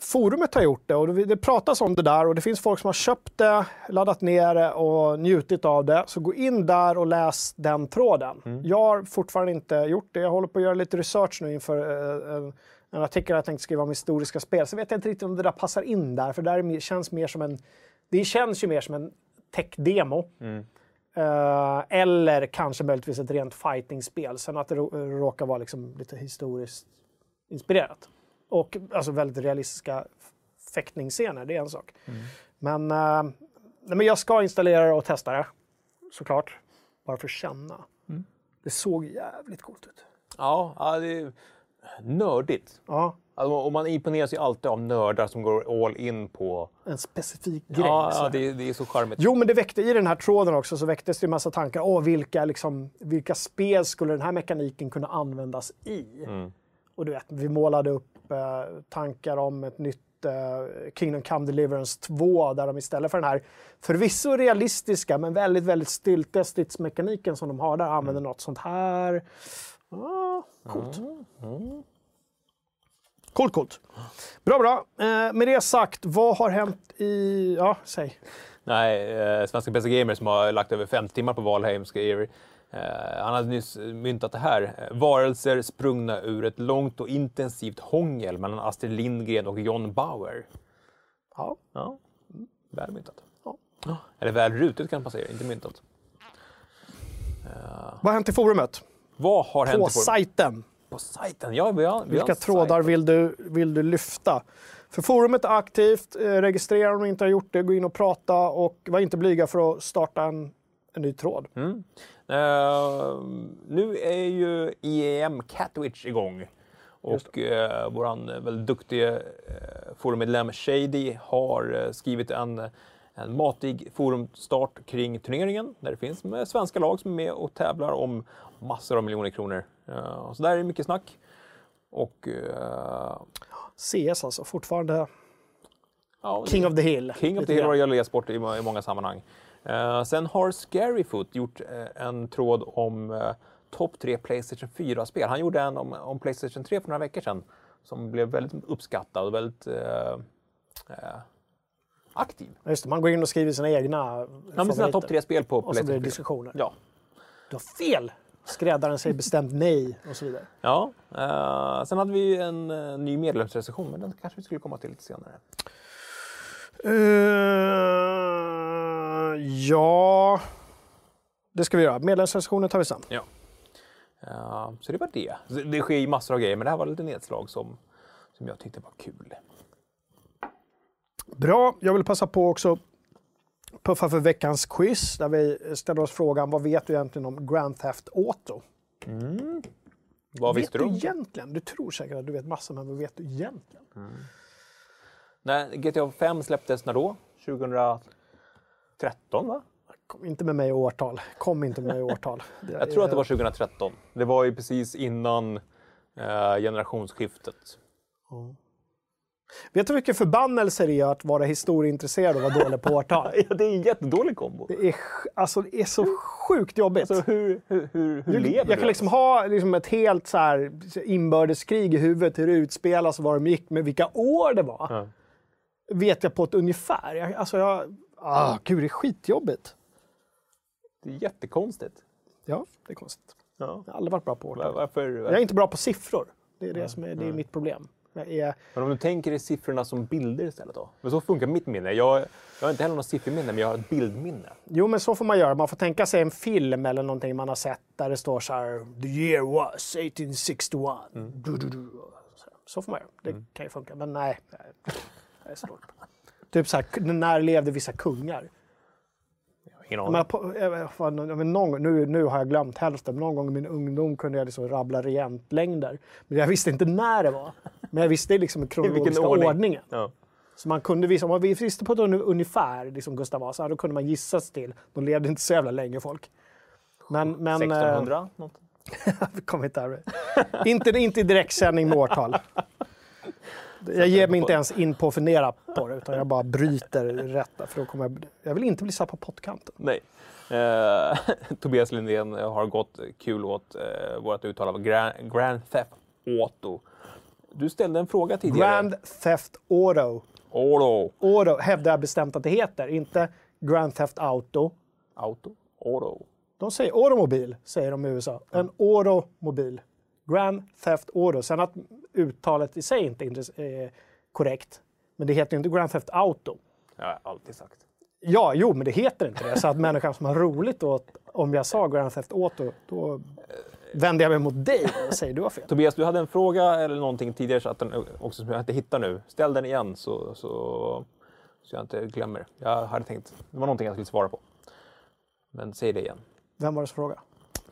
A: forumet har gjort det och det, pratas om det där och det finns folk som har köpt det, laddat ner det och njutit av det. Så gå in där och läs den tråden. Jag har fortfarande inte gjort det. Jag håller på att göra lite research nu inför eh, en, en artikel jag tänkte skriva om historiska spel. Så vet jag inte riktigt om det där passar in där, för det där känns mer som en... Det känns ju mer som en tech-demo. Eh, eller kanske möjligtvis ett rent fighting-spel. Sen att det rå- råkar vara liksom lite historiskt inspirerat. Och alltså väldigt realistiska fäktningsscener, det är en sak. Men, eh, nej, men jag ska installera det och testa det, såklart. Bara för att känna. Det såg jävligt coolt ut.
B: Ja, ja det är nördigt.
A: Ja,
B: Alltså, och man imponeras ju alltid av nördar som går all in på...
A: En specifik grej.
B: Ja, ja det, det är så charmigt.
A: Jo, men det väckte i den här tråden också så väcktes det en massa tankar. Åh, vilka, liksom, vilka spel skulle den här mekaniken kunna användas i?
B: Mm.
A: Och du vet, vi målade upp eh, tankar om ett nytt eh, Kingdom Come Deliverance 2 där de istället för den här förvisso realistiska men väldigt, väldigt styltiga stridsmekaniken som de har där använder
B: Mm.
A: något sånt här. Ah, coolt.
B: Mm.
A: Coolt, coolt. Bra, bra. Eh, med det sagt, vad har hänt i... Ja, säg.
B: Nej, eh, svenska PC Gamer som har lagt över 50 timmar på Valheim skriver eh, han hade nyss myntat det här. Eh, Varelser sprungna ur ett långt och intensivt hångel mellan Astrid Lindgren och John Bauer.
A: Ja.
B: Ja, väl myntat.
A: Ja.
B: Eller väl rutet kan man säga, inte myntat.
A: Vad har hänt i forumet?
B: Vad har hänt
A: På
B: forum-
A: sajten.
B: på sajten? Ja, vi har, vi
A: Vilka trådar vill du, vill du lyfta? För forumet är aktivt. Eh, registrera om du inte har gjort det. Gå in och prata och var inte blyga för att starta en, en ny tråd.
B: Mm. Eh, nu är ju IEM Catwitch igång. Och uh, våran eh, väldigt duktige uh, forummedlem Shady har eh, skrivit en, en matig forumstart kring turneringen där det finns med svenska lag som är med och tävlar om massor av miljoner kronor. Eh, så där är det mycket snack. Och eh,
A: CS alltså, fortfarande
B: ja,
A: King of the Hill.
B: King of the Hill
A: grann.
B: Royal e-sport i, i många sammanhang. Eh, sen har Scaryfoot gjort en tråd om uh, topp tre Playstation 4-spel. Han gjorde en om, om Playstation 3 för några veckor sedan som blev väldigt uppskattad och väldigt aktiv.
A: Just det, man går in och skriver sina egna
B: Ja, men sina topp tre spel på
A: Och så blir det
B: Playstation 4.
A: diskussioner.
B: Ja.
A: Du har fel! Skräddaren säger bestämt nej och så vidare.
B: ja. Eh, sen hade vi en eh, ny medlemsrecension, men den kanske vi skulle komma till lite senare.
A: Eh, ja, det ska vi göra. Medlemsrecensionen tar vi sen.
B: Ja. Eh, så det var det. Det sker ju massor av grejer, men det här var lite nedslag som, som jag tyckte var kul.
A: Bra, jag vill passa på också puffa för veckans quiz där vi ställer oss frågan vad vet du egentligen om Grand Theft Auto?
B: Vad
A: vet
B: visste
A: du
B: du? om-
A: egentligen? Du tror säkert att du vet massor, men vad vet du egentligen?
B: Nej, GTA 5 släpptes när då? 2013 va?
A: Kom inte med mig i årtal. Kom inte med mig i årtal. <laughs> Det
B: Jag tror att det var 2013. Det var ju precis innan eh, generationsskiftet.
A: Vet du vilken förbannelse det är att vara historieintresserad och vara dålig på årtal? <laughs>
B: Ja, det är en jättedålig kombo.
A: Det är, alltså, det är så sjukt jobbigt.
B: Så hur, hur, hur, hur
A: Du-
B: lever
A: jag
B: du
A: kan liksom ha liksom ett helt så här inbördeskrig i huvudet, hur det utspelas och var de gick, men vilka år det var
B: Ja.
A: vet jag på ett ungefär. Jag, alltså jag, ah, gud, det är skitjobbigt.
B: Det är jättekonstigt.
A: Ja, det är konstigt.
B: Ja.
A: Jag har aldrig varit bra på
B: Var-
A: årtal.
B: Varför?
A: Jag är inte bra på siffror. Det är det som är, det är mitt problem. Är,
B: Men om du tänker i siffrorna som bilder istället då? Men så funkar mitt minne. Jag, jag har inte heller något sifferminne, men jag har ett bildminne.
A: jo, men så får man göra. Man får tänka sig en film eller någonting man har sett där det står så här “The year was 1861”. Du, du, du. Så, får man göra. Det kan ju funka, men nej. Jag är på. Typ så här, när levde vissa kungar?
B: Ingen aning.
A: på, jag, fan, någon, nu, nu har jag glömt hälften, men någon gång i min ungdom kunde jag liksom rabbla regentlängder. Men jag visste inte när det var. Men jag visste liksom <laughs> kronologiska
B: ordning?
A: ordningen.
B: Ja.
A: Så man kunde visa, om man visste på ett un- ungefär liksom Gustav Vasa, då kunde man gissa sig till. De levde inte så jävla länge folk. Men, men,
B: 1600? Något. <laughs>
A: Eh, vi kommer inte här. inte, inte i direktsändning med årtal. Jag ger mig inte ens in på att fundera på det, utan jag bara bryter rätt. där, För då kommer jag, jag vill inte bli satt på pottkanten.
B: Nej. Eh, <laughs> Tobias Lindén har gått kul åt eh, vårt uttal av Grand, Grand Theft Auto. Du ställde en fråga tidigare.
A: Grand Theft Auto.
B: Auto.
A: Auto hävdar jag bestämt att det heter, inte Grand Theft Auto.
B: Auto. Auto.
A: De säger automobil, säger de i USA. En automobil. Grand Theft Auto. Sen att uttalet i sig inte är eh, korrekt. Men det heter ju inte Grand Theft Auto.
B: Jag har alltid sagt.
A: Ja, jo, men det heter inte det. Så att människan som har roligt åt, om jag sa Grand Theft Auto, då vänder jag mig mot dig och säger du har fel.
B: Tobias, du hade en fråga eller någonting tidigare så att den också som jag inte hittar nu. Ställ den igen så, så, så jag inte glömmer. Jag hade tänkt, det var någonting jag skulle svara på. Men säg det igen.
A: Vem var det som frågade?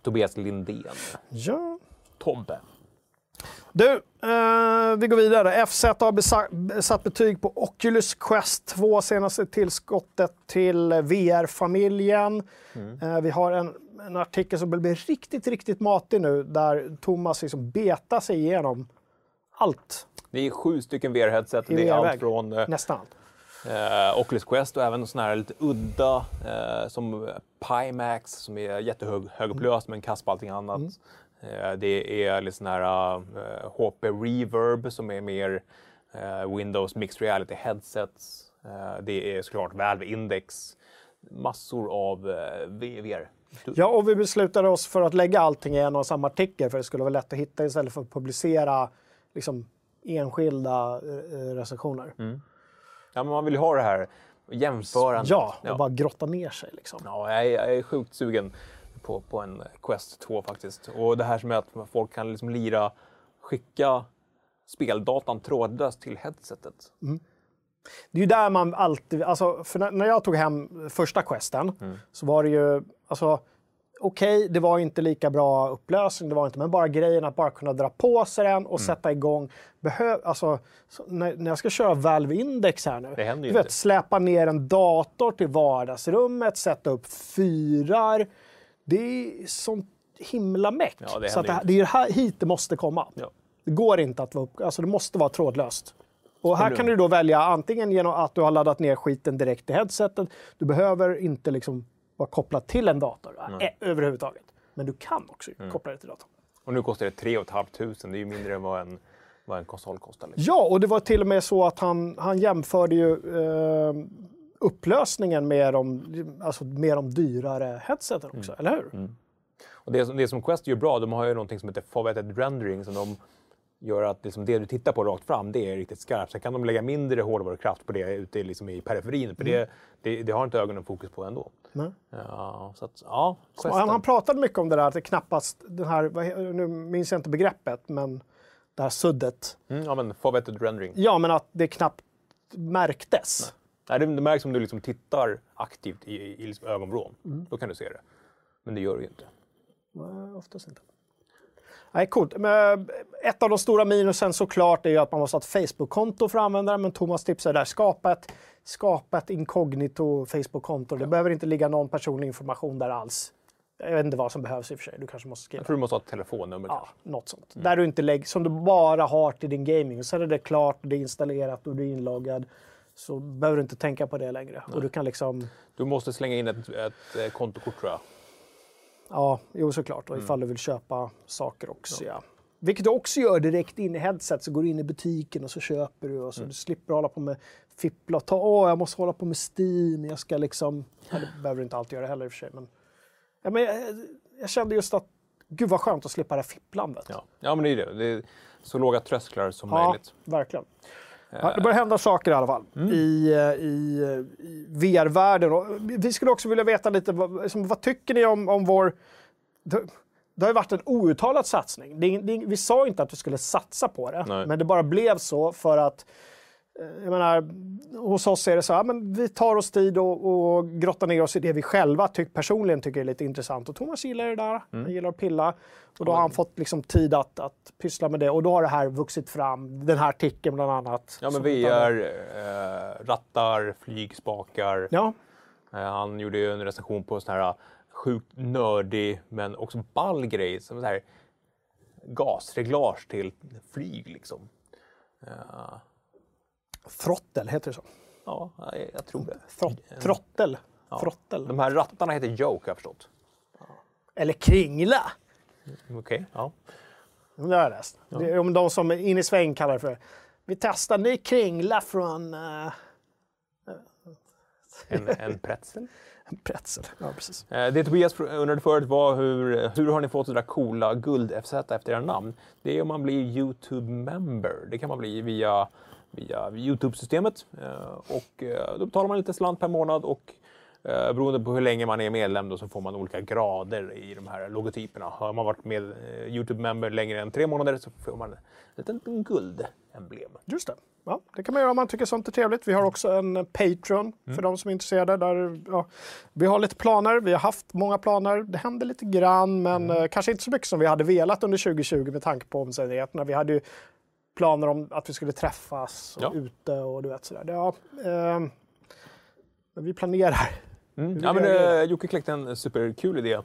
B: Tobias Lindén.
A: Ja,
B: Tobbe.
A: Du, eh, vi går vidare. FZ har satt betyg på Oculus Quest 2, senaste tillskottet till VR-familjen. Eh, vi har en, en artikel som blir riktigt, riktigt matig nu, där Thomas liksom betar sig igenom allt,
B: Det är sju stycken VR-headset. Det är allt från eh,
A: nästan allt.
B: eh, Oculus Quest och även sådana här lite udda eh, som Pimax som är jättehög högupplöst men kass på allting annat. Eh, det är lite sådana här eh, HP Reverb som är mer eh, Windows Mixed Reality headsets. Eh, det är såklart Valve Index. Massor av eh, VR.
A: Ja, och vi beslutade oss för att lägga allting i en och samma artikel för det skulle vara lätt att hitta istället för att publicera liksom, enskilda eh, recensioner.
B: Ja, men man vill ju ha det här jämförandet.
A: Ja, och bara grotta ner sig. Liksom.
B: Ja, jag är, jag är sjukt sugen på, på en Quest 2 faktiskt. Och det här som är att folk kan liksom lira, skicka speldatan trådlöst till headsetet.
A: Det är ju där man alltid... Alltså, för när, jag tog hem första questen så var det ju... Alltså, Okej, det var inte lika bra upplösning, det var inte, men bara grejen att bara kunna dra på sig den och sätta igång. Behöv, alltså, så när, när jag ska köra Valve Index här nu,
B: Det
A: du vet,
B: inte.
A: släpa ner en dator till vardagsrummet, sätta upp fyrar. Det är sånt himla meck.
B: Ja, det
A: så det, det är här, hit det måste komma.
B: Ja.
A: Det går inte att vara upp, alltså det måste vara trådlöst. Och här kan du då välja antingen genom att du har laddat ner skiten direkt i headsetet. Du behöver inte liksom vara kopplad till en dator eh, överhuvudtaget. Men du kan också
B: Mm.
A: koppla det till datorn.
B: Och nu kostar det 3 500. Det är ju mindre än vad en, vad en konsol kostar. Liksom.
A: Ja, och det var till och med så att han, han jämförde ju eh, upplösningen med de, alltså med de dyrare headseten också,
B: Mm.
A: eller hur?
B: Och det, som- det som Quest gör bra, de har ju någonting som heter formatted rendering som de gör att liksom det du tittar på rakt fram, det är riktigt skarpt. Sen kan de lägga mindre hårdvarukraft på det ute liksom i periferin, för det, det, det har inte ögonen fokus på ändå.
A: Nej.
B: Ja, så att, ja,
A: Så han, han pratade mycket om det där att det knappast, den här, nu minns jag inte begreppet, men det här suddet.
B: Mm, ja, men formatted rendering.
A: Ja, men att det knappt märktes.
B: Nej, det, det märks om du liksom tittar aktivt i, i, liksom ögonvrån.
A: Mm.
B: Då kan du se det. Men det gör du ju inte.
A: Nej, oftast inte. Nej, coolt. Men ett av de stora minusen såklart är ju att man måste ha ett Facebook-konto för att använda det. Men Thomas tipsar där, skapa ett, skapa ett inkognito Facebook-konto. Det behöver inte ligga någon personlig information där alls. Jag vet inte vad som behövs i och för sig. Du kanske måste skriva.
B: Jag tror du måste ha ett telefonnummer
A: Ja,
B: kanske.
A: något sånt. Där du inte lägger, som du bara har till din gaming. Och sen är det klart, det är installerat och du är inloggad. Så behöver du inte tänka på det längre. Och du kan liksom,
B: Du måste slänga in ett, ett eh, kontokort tror jag.
A: ja, jo såklart. Och ifall du vill köpa saker också, ja. Vilket du också gör direkt in i headset. Så går du in i butiken och så köper du. Och så du slipper hålla på med fippla och ta, åh, jag måste hålla på med Steam. Jag ska liksom, ja, det behöver du inte alltid göra heller i och för sig. Men, ja, men jag, jag kände just att, gud vad skönt att slippa det här fipplandet.
B: Ja. ja, men det är det. det är så låga trösklar som
A: Ja,
B: möjligt.
A: verkligen. Ja, det börjar hända saker i alla fall i, eh, i, i VR-världen. Vi skulle också vilja veta lite, vad, liksom, vad tycker ni om, om vår... Det, det har ju varit en outtalad satsning. Det, det, vi sa inte att vi skulle satsa på det,
B: Nej.
A: men det bara blev så för att jag menar, hos oss är det så här, men vi tar oss tid och, och grottar ner oss i det vi själva tyck, personligen tycker är lite intressant. Och Thomas gillar det där, han gillar att pilla. Och då har han fått liksom tid att, att pyssla med det. Och då har det här vuxit fram, den här artikeln bland annat.
B: Ja, men VR, eh, rattar, flygspakar.
A: Ja,
B: Eh, han gjorde ju en recension på sån här eh, sjukt nördig men också ball grej. Som så här gasreglage till flyg liksom. Eh,
A: Throttel, heter det så?
B: ja, jag, tror det.
A: Throt, trottel. Throttel.
B: De här rattarna heter Joke har jag förstått.
A: Eller kringla.
B: Okej, ja.
A: Det har jag läst. Det är om de som är inne i sväng kallar det för vi testar ny kringla från uh, <laughs>
B: En, en pretzel.
A: pretzel. Ja, precis.
B: Eh, Det Tobias undrade förut var hur, hur har ni fått det där coola guld-FZ efter era namn? Det är om man blir YouTube-member. Det kan man bli via, via YouTube-systemet. Eh, Och eh, då betalar man lite slant per månad och Eh, beroende på hur länge man är medlem då, så får man olika grader i de här logotyperna. Har man varit med Youtube-member längre än tre månader så får man ett litet guldemblem.
A: Just det. Ja, det kan man göra om man tycker sånt är trevligt. Vi har också en Patreon för de som är intresserade. Där, ja, vi har lite planer, vi har haft många planer. Det händer lite grann, men eh, kanske inte så mycket som vi hade velat under 2020 med tanke på omständigheterna. Vi hade ju planer om att vi skulle träffas och
B: Ja.
A: ute och du vet sådär. Ja, eh, vi planerar.
B: Mm. Ja, men, eh, Jocke kläckte en superkul idé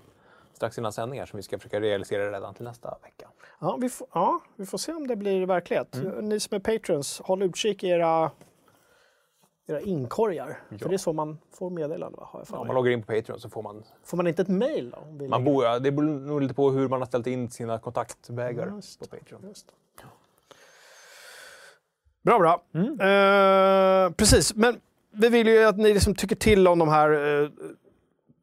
B: strax innan sändningar som vi ska försöka realisera redan till nästa vecka.
A: Ja, vi får, ja, vi får se om det blir verklighet. Ni som är patrons, håll utkik i era, era inkorgar. För det är så man får meddelande, va? Har jag för
B: Om man loggar in på Patreon så får man...
A: Får man inte ett mail då? Om vi
B: man bor, ja, det beror nog lite på hur man har ställt in sina kontaktvägar på Patreon.
A: Just Bra, bra. Eh, precis, men vi vill ju att ni liksom tycker till om de här, eh,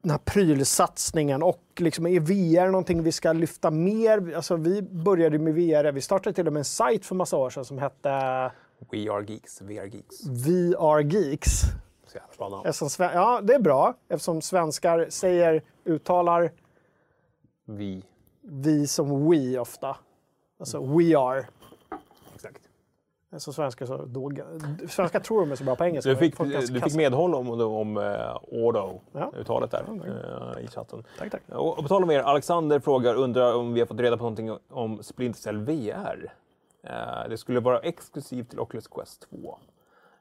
A: den här prylsatsningen och liksom är VR någonting vi ska lyfta mer? Alltså, vi började med VR, vi startade till och med en sajt för massa år sedan som hette
B: We are geeks, VR geeks.
A: VR Geeks.
B: Så jävla bra namn.
A: Ja, det är bra eftersom svenskar säger, uttalar
B: Vi.
A: vi som we ofta. Alltså we are. Som svenskar så dåliga. Svenskar tror de är så bra på engelska.
B: Du fick, du fick medhåll om, om uh,
A: Ja.
B: uttalet där eh, i chatten.
A: Tack, tack.
B: Och, och på tal om er, Alexander frågar, undrar om vi har fått reda på någonting om Splinter Cell VR. Eh, det skulle vara exklusivt till Oculus Quest 2.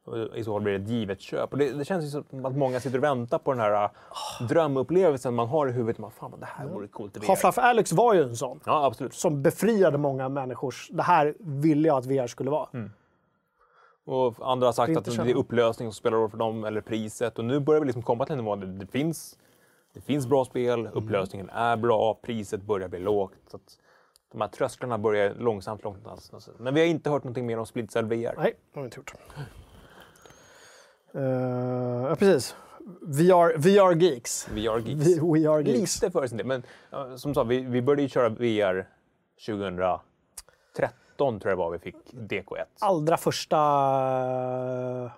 B: Och I så fall blir det ett givet köp. Och det, det känns ju som att många sitter och väntar på den här uh, drömupplevelsen man har i huvudet. Man, Fan, det här vore coolt i VR.
A: Half-Life Alyx var ju en sån.
B: Ja, absolut.
A: Som befriade många människors... Det här ville jag att VR skulle vara.
B: Mm. Och andra har sagt att det är upplösning som spelar roll för dem, eller priset. Och nu börjar vi liksom komma till en nivå där det finns, det finns bra spel,
A: Mm.
B: upplösningen är bra, priset börjar bli lågt. Så att de här trösklarna börjar långsamt, långsamt. Men vi har inte hört någonting mer om Split Cell VR.
A: Nej, det har vi inte gjort. Uh, ja, precis. VR, VR Geeks.
B: VR Geeks.
A: Vi, we are Geeks.
B: Lite före sin tid. Men ja, som sagt, vi, vi började ju köra VR 2013 tror jag var vi fick DK1.
A: Allra första eh,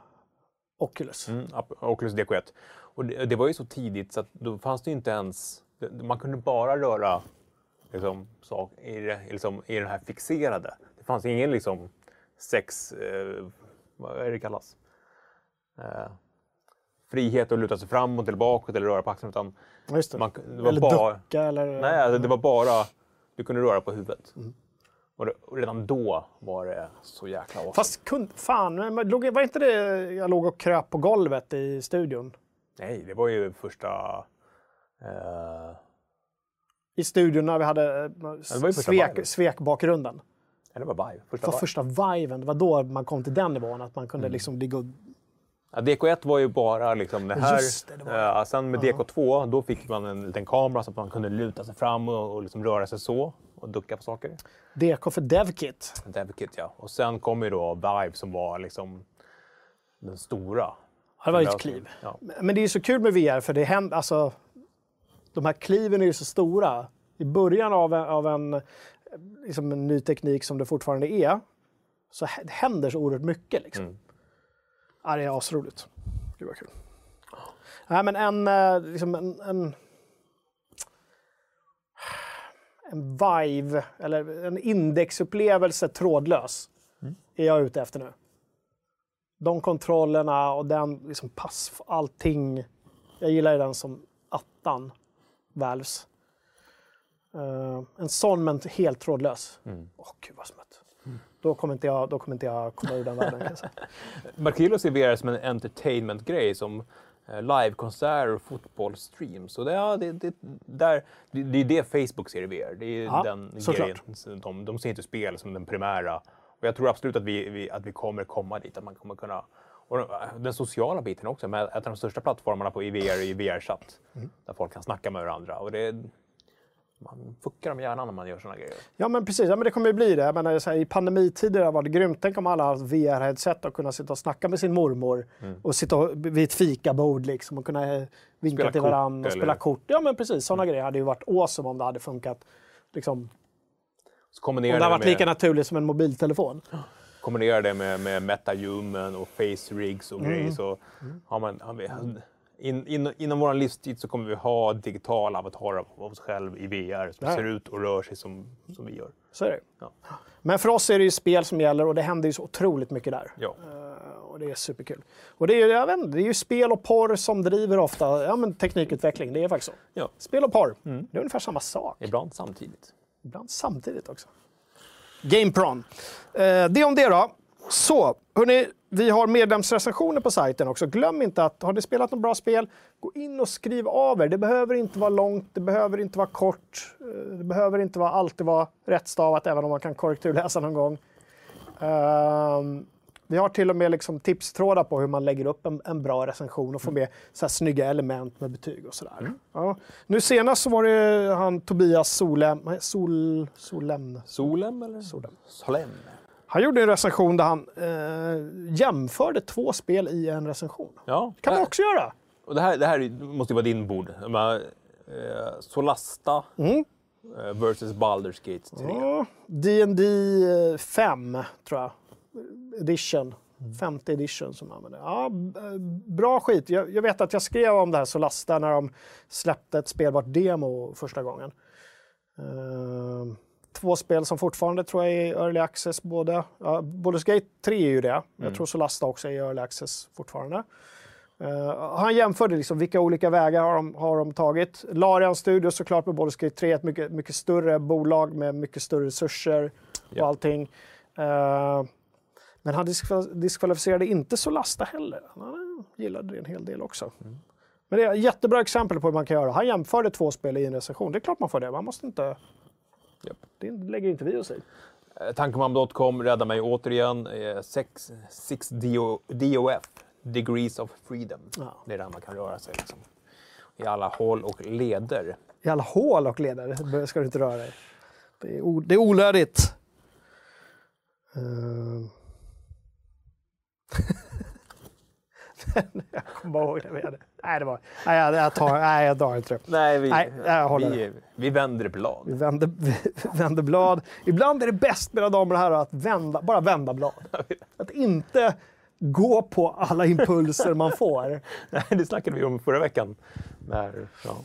A: Oculus.
B: Mm, Oculus DK1. Och det, det var ju så tidigt så att då fanns det inte ens... det- Man kunde bara röra liksom, sak, i, det, liksom, i den här fixerade. Det fanns ingen liksom sex... Eh, vad är det kallas? Eh, frihet att luta sig fram och tillbaka eller röra på axeln. Utan
A: Just det.
B: man, det var
A: eller
B: bara,
A: ducka eller...
B: Nej, alltså, det var bara... Du kunde röra på huvudet.
A: Mm.
B: Och, redan då var det så jäkla awesome.
A: Fast kun, fan, var inte det jag låg och kröp på golvet i studion?
B: Nej, det var ju första... Eh,
A: I studion när vi hade eh,
B: första
A: svek, svekbakgrunden.
B: eller det var Vive. Första
A: Det var första viven. Det var då man kom till den nivån. Att man kunde
B: Mm.
A: liksom ligga och...
B: Ja, DK1 var ju bara liksom det här.
A: Just det, det var
B: Eh, sen med DK2 då fick man en liten kamera så att man kunde luta sig fram och, och liksom röra sig så och ducka på saker.
A: DK för DevKit.
B: DevKit ja. Och sen kom ju då Vive som var liksom den stora.
A: Ja, det var ju ett kliv.
B: Ja.
A: Men det är så kul med VR för det händer, alltså, de här kliven är ju så stora. I början av en, av en, liksom en ny teknik som det fortfarande är, så händer så oerhört mycket. Liksom.
B: Mm.
A: Ja, det är asroligt. Gud vad kul. Nej, men en, eh, liksom en, en, en Vive, eller en indexupplevelse trådlös, är jag ute efter nu de kontrollerna och den liksom pass, allting. Jag gillar ju den som attan, Valves. Eh, en sån men helt trådlös. Åh gud vad smutt. Då kommer inte jag, då kommer inte jag komma ur den världen kan jag säga. <laughs>
B: Markilo ser VR som en entertainment-grej som livekonserter och fotbollsstreams. Och det, ja, det, det, där, det, det är det Facebook ser i VR. Det är
A: Ja,
B: den grejen. De, de ser inte spel som den primära. Och jag tror absolut att vi, vi, att vi kommer komma dit. Att man kommer kunna... Och den, den sociala biten också. Med av de största plattformarna på i VR är ju VR-chatt.
A: Mm.
B: Där folk kan snacka med varandra. Och det, man fuckar dem gärna när man gör såna grejer.
A: Ja men precis, ja, men det kommer ju bli det. Jag menar, så här, I pandemitider var det grymt. Tänk om alla har VR-headset och kunna sitta och snacka med sin mormor och sitta och- vid ett fikabord liksom, och kunna eh, vinka
B: Spela
A: till varandra och spela
B: eller?
A: kort. Ja men precis, sådana grejer hade ju varit awesome om det hade funkat. Liksom, om det hade varit
B: med,
A: lika naturligt som en mobiltelefon.
B: kombinera det med, med MetaHuman och face rigs och
A: Mm.
B: grejer så har man... Har vi, in, in, inom vår livstid så kommer vi ha digitala avatarer av oss själva i VR som
A: Ja.
B: ser ut och rör sig som, som vi gör.
A: Så är det.
B: Ja.
A: Men för oss är det ju spel som gäller och det händer ju så otroligt mycket där.
B: Ja.
A: Eh, Och det är superkul. Och det är, ju- jag vet inte, det är ju spel och porr som driver ofta ja, men teknikutveckling. Det är faktiskt så.
B: ja.
A: Spel och porr, det är ungefär samma sak.
B: Ibland samtidigt.
A: Ibland samtidigt också. Gamepron. Eh, det om det då. Så, hörni, vi har medlemsrecensioner på sajten också. Glöm inte att har ni spelat något bra spel, gå in och skriv av er. Det behöver inte vara långt, det behöver inte vara kort, eh, det behöver inte vara, alltid vara rättstavat, även om man kan korrekturläsa någon gång. Ehm, vi har till och med liksom tipstrådar på hur man lägger upp en, en bra recension och får med så här snygga element med betyg och sådär. Ja. Nu senast så var det han Tobias Solem, Sol, Solem.
B: Solem eller?
A: Solem.
B: Solem.
A: Han gjorde en recension där han eh, jämförde två spel i en recension.
B: Ja.
A: kan man också göra.
B: Och det här, det här måste ju vara din bord. Här, eh, Solasta
A: Mm.
B: eh, versus Baldur's Gate 3.
A: Ja, D&D 5 tror jag. Edition. Femte edition som man använder. Ja, eh, bra skit. Jag, jag vet att jag skrev om det här Solasta när de släppte ett spelbart demo första gången. Ehm, två spel som fortfarande tror jag är i early access båda. Ja, Baldur's Gate 3 är ju det. Jag tror Solasta också är i early access fortfarande. Eh, han jämförde liksom vilka olika vägar har de, har de tagit. Larian Studios såklart med Baldur's Gate 3, ett mycket, mycket större bolag med mycket större resurser och
B: Ja.
A: allting. Eh, men han diskval- diskvalificerade inte Solasta heller. Han gillade det en hel del också. Men det är ett jättebra exempel på hur man kan göra. Han jämförde två spel i en recension. Det är klart man får det. Man måste inte...
B: Japp.
A: Det lägger inte vi oss i.
B: Eh, Tankemam.com räddar mig återigen. Eh, sex, six DO, DOF, Degrees of Freedom.
A: Ja.
B: Det är där man kan röra sig. Liksom. I alla hål och leder.
A: I alla hål och ledare ska du inte röra dig. Det är, det är onödigt. <laughs> Uh... jag kommer bara ihåg det. vi hade- Nej, det var... Nej, jag, jag, tar, nej, jag drar inte det.
B: Nej, vi,
A: Nej, jag håller
B: vi, vi vänder blad.
A: Vi vänder, <laughs> vi vänder blad. Ibland är det bäst, mina damer och herrar, att vända, bara vända blad. <laughs> Att inte gå på alla impulser man får.
B: Nej, det snackade vi om förra veckan. När, ja.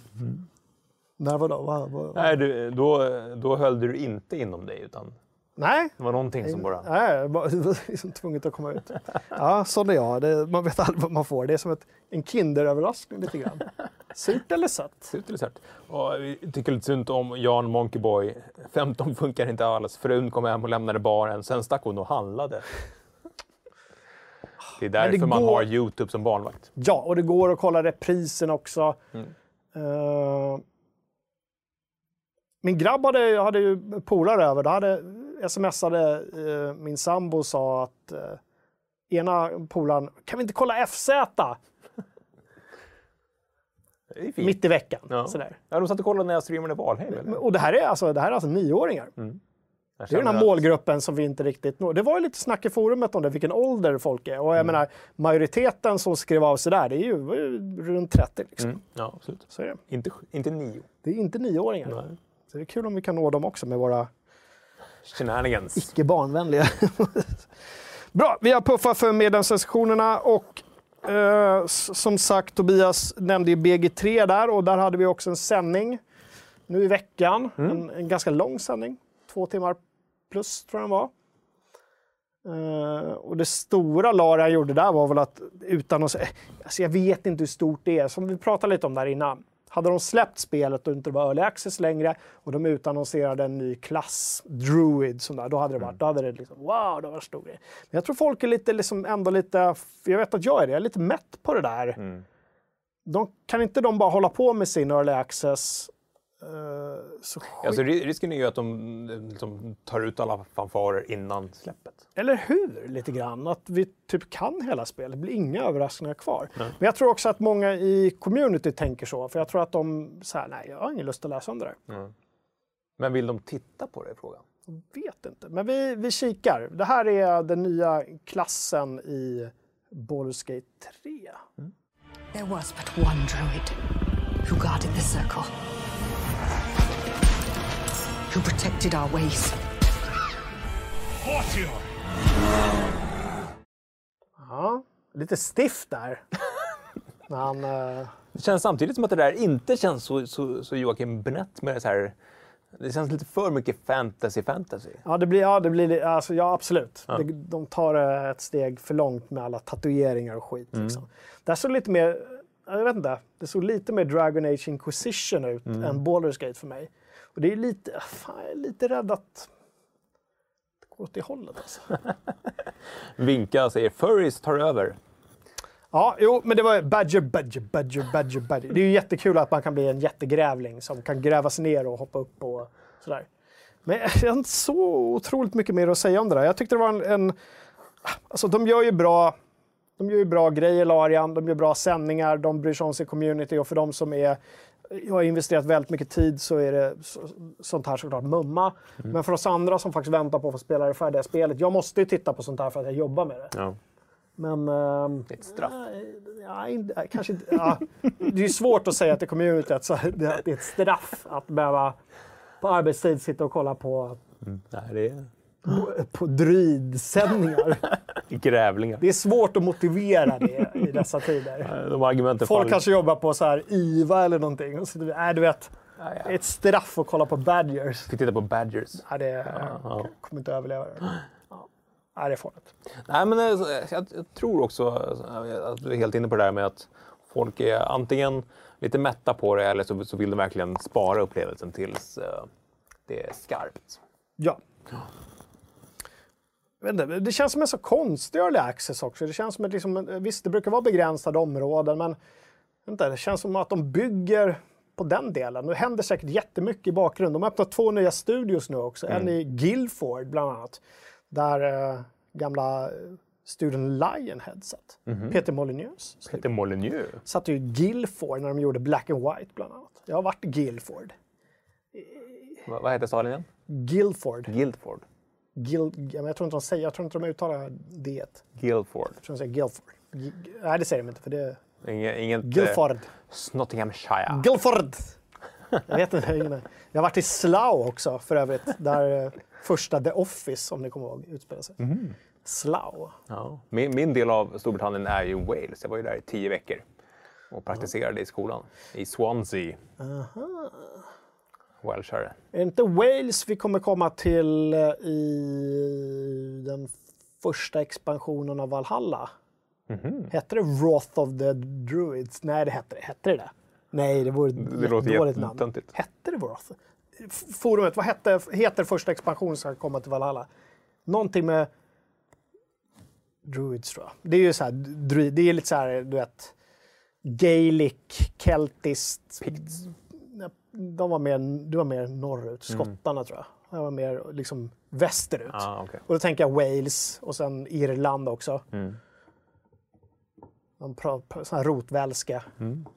A: När vadå? Vad, vad,
B: Nej, du, då, då höll du inte inom dig, utan
A: Nej,
B: det var någonting som bara...
A: Nej, jag var <laughs> det liksom tvunget att komma ut. Ja, sån är jag. Det, man vet aldrig vad man får. Det är som ett, en kinderöverraskning lite grann. Surt eller sött?
B: Surt eller surt. Och vi tycker lite synd om Jan Monkeyboy. 15 funkar inte alls. Frun kom hem och lämnade baren. Sen stack hon och handlade. Det är därför man
A: går-
B: har Youtube som barnvakt.
A: Ja, och det går att kolla reprisen också.
B: Mm.
A: Eh, min grabb hade, hade ju polare över. Då hade, smsade uh, min sambo och sa att uh, ena polaren, kan vi inte kolla FZ? Mitt i veckan.
B: Ja.
A: Sådär.
B: Ja, de satt och kollade när jag streamade Valheim. eller?
A: Och det här är alltså, det här är alltså nioåringar.
B: Jag
A: Det är den här
B: att-
A: målgruppen som vi inte riktigt når. Det var ju lite snack i forumet om det, vilken ålder folk är. Och jag menar, majoriteten som skrev av sig där, det är ju runt 30. Liksom.
B: Mm. Ja, absolut.
A: Så är det.
B: Inte, inte nio.
A: Det är inte nioåringar.
B: Nej.
A: Så det är kul om vi kan nå dem också med våra
B: Shenanigans.
A: icke barnvänliga. <laughs> Bra, vi har puffat för medlemssessionerna och eh, som sagt, Tobias nämnde ju BG3 där och där hade vi också en sändning nu i veckan. En, en ganska lång sändning, två timmar plus tror jag den var. Eh, och det stora Lara gjorde där var väl att utan att säga, alltså jag vet inte hur stort det är, som vi pratade lite om där innan. Hade de släppt spelet och inte var early access längre och de utannonserade en ny klass, Druid, som där, då hade det varit, då hade det liksom, wow, det var en stor grej. Men jag tror folk är lite, liksom ändå lite, jag vet att jag är det, jag är lite mätt på det där.
B: Mm.
A: De, kan inte de bara hålla på med sin early access? Eh, så skit,
B: Alltså, ri- risken är ju att de liksom, tar ut alla fanfarer innan släppet.
A: Eller hur? Lite grann. Att vi typ kan hela spelet. Det blir inga överraskningar kvar. Men jag tror också att många i community tänker så. För jag tror att de säger nej, jag har ingen lust att läsa om det där.
B: Men vill de titta på det, är frågan?
A: Jag vet inte. Men vi, vi kikar. Det här är den nya klassen i Baldur's Gate 3.
C: There was but one druid who guarded the circle, who protected our ways.
A: Ja, lite stiff där. <laughs> När han, eh,
B: Det känns samtidigt som att det där inte känns så, så, så Joakim Benett med det så här... Det känns lite för mycket fantasy fantasy.
A: ja, det blir, ja, det blir, alltså, ja absolut. Det, de tar det ett steg för långt med alla tatueringar och skit. Liksom. Där såg lite mer, jag vet inte, det såg lite mer Dragon Age Inquisition ut än Baldur's Gate för mig. Och det är lite, fan, jag är lite rädd att det går åt det hållet alltså. <laughs>
B: Vinka säger furries tar över.
A: Ja, jo, men det var Badger, Badger, Badger, Badger, Badger. Det är ju jättekul att man kan bli en jättegrävling som kan gräva sig ner och hoppa upp och sådär. Men <laughs> jag har inte så otroligt mycket mer att säga om det där. Jag tyckte det var en... en alltså de gör ju bra... De gör ju bra grejer, Larian. De gör bra sändningar. De bryr sig om sin community. Och för de som är... Jag har investerat väldigt mycket tid så är det så, sånt här såklart mumma. Men för oss andra som faktiskt väntar på att få spela det färdiga spelet. Jag måste ju titta på sånt här för att jag jobbar med det.
B: Ja.
A: Men... ehm,
B: Det är ett straff.
A: Ja, inte- kanske inte. Ja. Det är ju svårt att säga till communityt att det är ett straff att behöva på arbetstid sitta och kolla på,
B: Nej, det är
A: på druidsändningar. <laughs>
B: grävlingar.
A: Det är svårt att motivera det i dessa tider.
B: De argumenten
A: Folk
B: faller-
A: kanske jobbar på så här IVA eller någonting. Och så, nej, du vet,
B: Ja,
A: är
B: ja.
A: ett straff att kolla på Badgers.
B: Ska titta på Badgers.
A: Nej, det jag kommer inte överleva <gasps> det. Ja. Det är farligt.
B: Nej, men eh, jag, jag tror också eh, att du är helt inne på det där med att folk är antingen lite mätta på det eller så, så vill de verkligen spara upplevelsen tills eh, det är skarpt.
A: Ja. Inte, det känns som en så konstig early access också. Det känns som att liksom, visst, det brukar vara begränsade områden, men vänta, det känns som att de bygger på den delen. Det händer säkert jättemycket i bakgrunden. De har öppnat två nya studios nu också. En i Guildford bland annat, där eh, gamla eh, studion Lionhead satt. Peter Molyneux
B: Peter Molyneux.
A: satt ju i Guildford när de gjorde Black and White bland annat. Jag har varit i Guildford.
B: Va, vad heter staden igen?
A: Guildford.
B: Guildford.
A: Men jag tror inte de säger, jag tror inte de uttalar det. Jag
B: Guildford.
A: tror de säger Guildford. G- nej, det säger de inte för det är
B: Inget, eh,
A: Guildford.
B: Nottinghamshire.
A: Guildford! Jag vet inte. Jag har varit i Slough också för övrigt. Där eh, första The Office, om ni kommer ihåg, utspelar sig. Slough.
B: Ja. Min, min del av Storbritannien är ju Wales. Jag var ju där i tio veckor och praktiserade i skolan. I Swansea. Welshare.
A: Är det inte Wales vi kommer komma till eh, i den första expansionen av Valhalla? Hette det Wrath of the Druids? Nej, det hette det. Hette det det? Nej, det vore ett
B: Det låter
A: dåligt namn. Hette det Wrath? Forumet, vad hette, heter första expansionen som ska komma till Valhalla? Någonting med Druids tror jag. Det är ju så här, det är lite så här, du vet, Gaelic, keltiskt. De var mer, du var mer norrut, skottarna tror jag. Jag var mer liksom västerut.
B: Ah, okay.
A: Och då tänker jag Wales och sen Irland också. De pratar sån här rotvälska.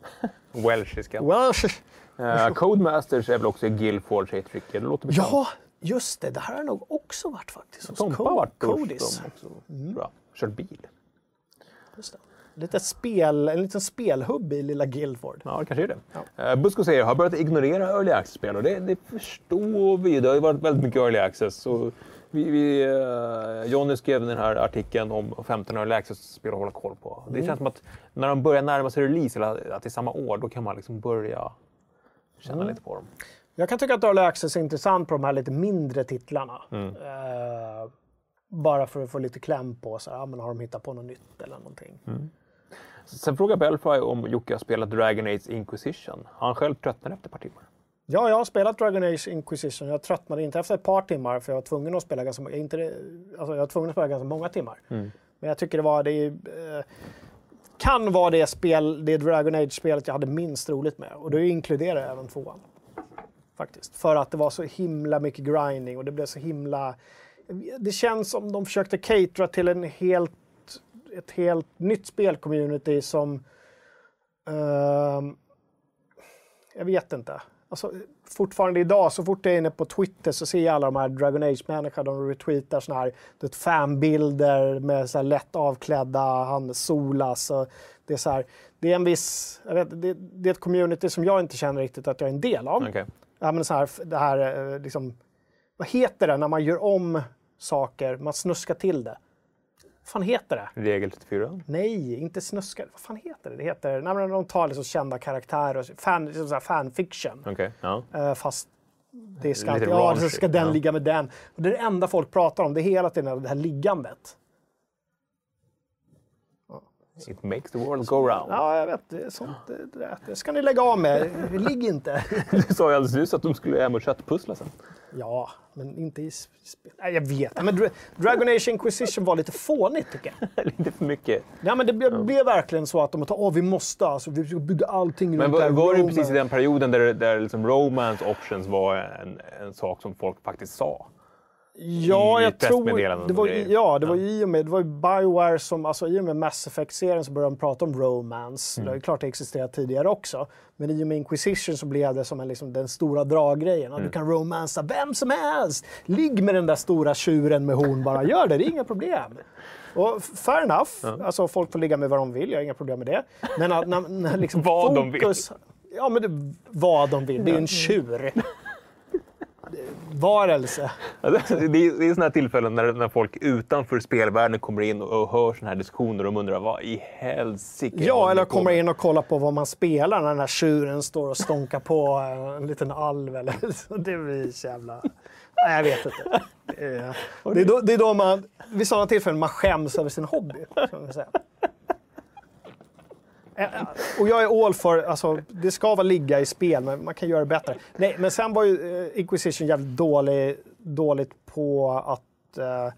A: <laughs>
B: Welshiska.
A: Welsh.
B: Uh, Codemasters är väl också. Det låter bekant.
A: Ja, just det. Det här har nog också varit faktiskt hos
B: Tompa har varit
A: Codis.
B: Bra. Kört bil.
A: Just det. Lite spel, en liten spelhubb i lilla Guildford.
B: Ja, det kanske är det. Uh, Busko säger, har börjat ignorera early access-spel och det, det förstår vi. Det har ju varit väldigt mycket early access. Så vi, vi, uh, Johnny skrev den här artikeln om 15 early access-spel att hålla koll på. Det känns som att när de börjar närma sig release, eller att det är samma år, då kan man liksom börja känna lite på dem.
A: Jag kan tycka att Early Access är intressant på de här lite mindre titlarna.
B: Mm.
A: Eh, bara för att få lite kläm på, så här, ja, men har de hittat på något nytt eller någonting.
B: Mm. Sen frågar Belfry om Jocke har spelat Dragon Age Inquisition. Har han själv tröttnat efter ett par timmar?
A: Ja, jag har spelat Dragon Age Inquisition. Jag tröttnade inte efter ett par timmar för jag var tvungen att spela ganska, inte, alltså, jag var tvungen att spela ganska många timmar.
B: Mm.
A: Men jag tycker det var det eh, kan vara det spel, det Dragon Age-spelet jag hade minst roligt med. Och det inkluderar även tvåan. Faktiskt. För att det var så himla mycket grinding och det blev så himla... Det känns som de försökte catera till en helt, ett helt nytt spelcommunity som... ehm, jag vet inte. Alltså, fortfarande idag, så fort jag är inne på Twitter så ser jag alla de här Dragon Age-människorna. De retweetar såna här du vet, fanbilder med så här lätt avklädda, han solas. Och det, är så här, det är en viss... Jag vet, det, det är ett community som jag inte känner riktigt att jag är en del av.
B: Okej.
A: Ja, men så här, det här, eh, liksom, vad heter det när man gör om saker, man snuskar till det? Fan heter det?
B: Regel 34.
A: Nej, inte snuskar. Vad fan heter det? Det heter, nej, men de tar liksom kända karaktärer, och fan, liksom så här fanfiction.
B: Okej. Ja.
A: Eh, fast det ska,
B: Lite
A: ja, så ska den
B: ja.
A: ligga med den. Och det är det enda folk pratar om, det är hela tiden det här liggandet.
B: It makes the world go round.
A: Ja, jag vet. Det, är sånt, det, det ska ni lägga av med. Ligg inte. <laughs>
B: Du sa ju alldeles nyss att de skulle hem och köttpussla sen.
A: Ja, men inte i. Nej, jag vet. Men Dra- Dragon Age Inquisition var lite fånigt tycker jag. <laughs>
B: Lite för mycket.
A: Ja, men det blev, blev verkligen så att de tar, åh vi måste alltså, vi ska bygga allting
B: Men
A: runt
B: var,
A: det här
B: var det
A: romance."
B: precis i den perioden där, där liksom romance options var en, en sak som folk faktiskt sa?
A: Ja, jag tror... Det var, ja, det var i och med, det var ju Bioware som, alltså i och med Mass Effect-serien så började de prata om romance.
B: Mm.
A: Det är klart det existerat tidigare också. Men i och med Inquisition så blev det som en, liksom, den stora draggrejen.
B: Mm.
A: Du kan romansa vem som helst! Ligg med den där stora tjuren med horn bara, gör det, det är inga problem. Och fair enough, alltså folk får ligga med vad de vill, jag har inga problem med det. Men att, när, när liksom <laughs>
B: Vad de vill.
A: fokus... Ja, men det, vad de vill. Det är en tjur. Varelse.
B: Det är, det är sådana här tillfällen när, när folk utanför spelvärlden kommer in och, och hör sådana här diskussioner och undrar vad i helsike
A: Ja, eller kommer in och kollar på vad man spelar när den här tjuren står och stånkar på en liten alv eller så. <laughs> Det blir så jävla... Nej, jag vet inte. Det är, <laughs> det är, då, det är då man, vid sådana tillfällen man skäms över sin hobby. Man säga. Eh, Och jag är all för, alltså det ska vara ligga i spel, men man kan göra det bättre. Nej, men sen var ju eh, Inquisition jävligt dålig, dåligt på att... Eh,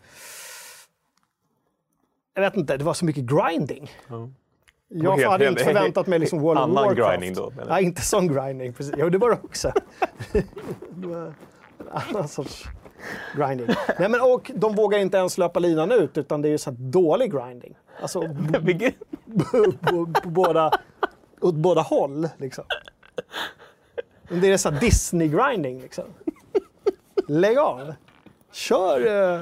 A: jag vet inte, det var så mycket grinding. Jag
B: helt-
A: hade
B: helt-
A: inte förväntat mig liksom World of
B: annan
A: Warcraft.
B: grinding då?
A: Nej, inte sån grinding. Precis. Jo, det var det också. <laughs> en annan sorts grinding. Nej, men, och de vågar inte ens löpa linan ut, utan det är ju så här dålig grinding. Alltså <laughs> på, båda, åt båda håll. Liksom. Men det är så Disney-grinding. Liksom. Lägg av. Kör... Eh,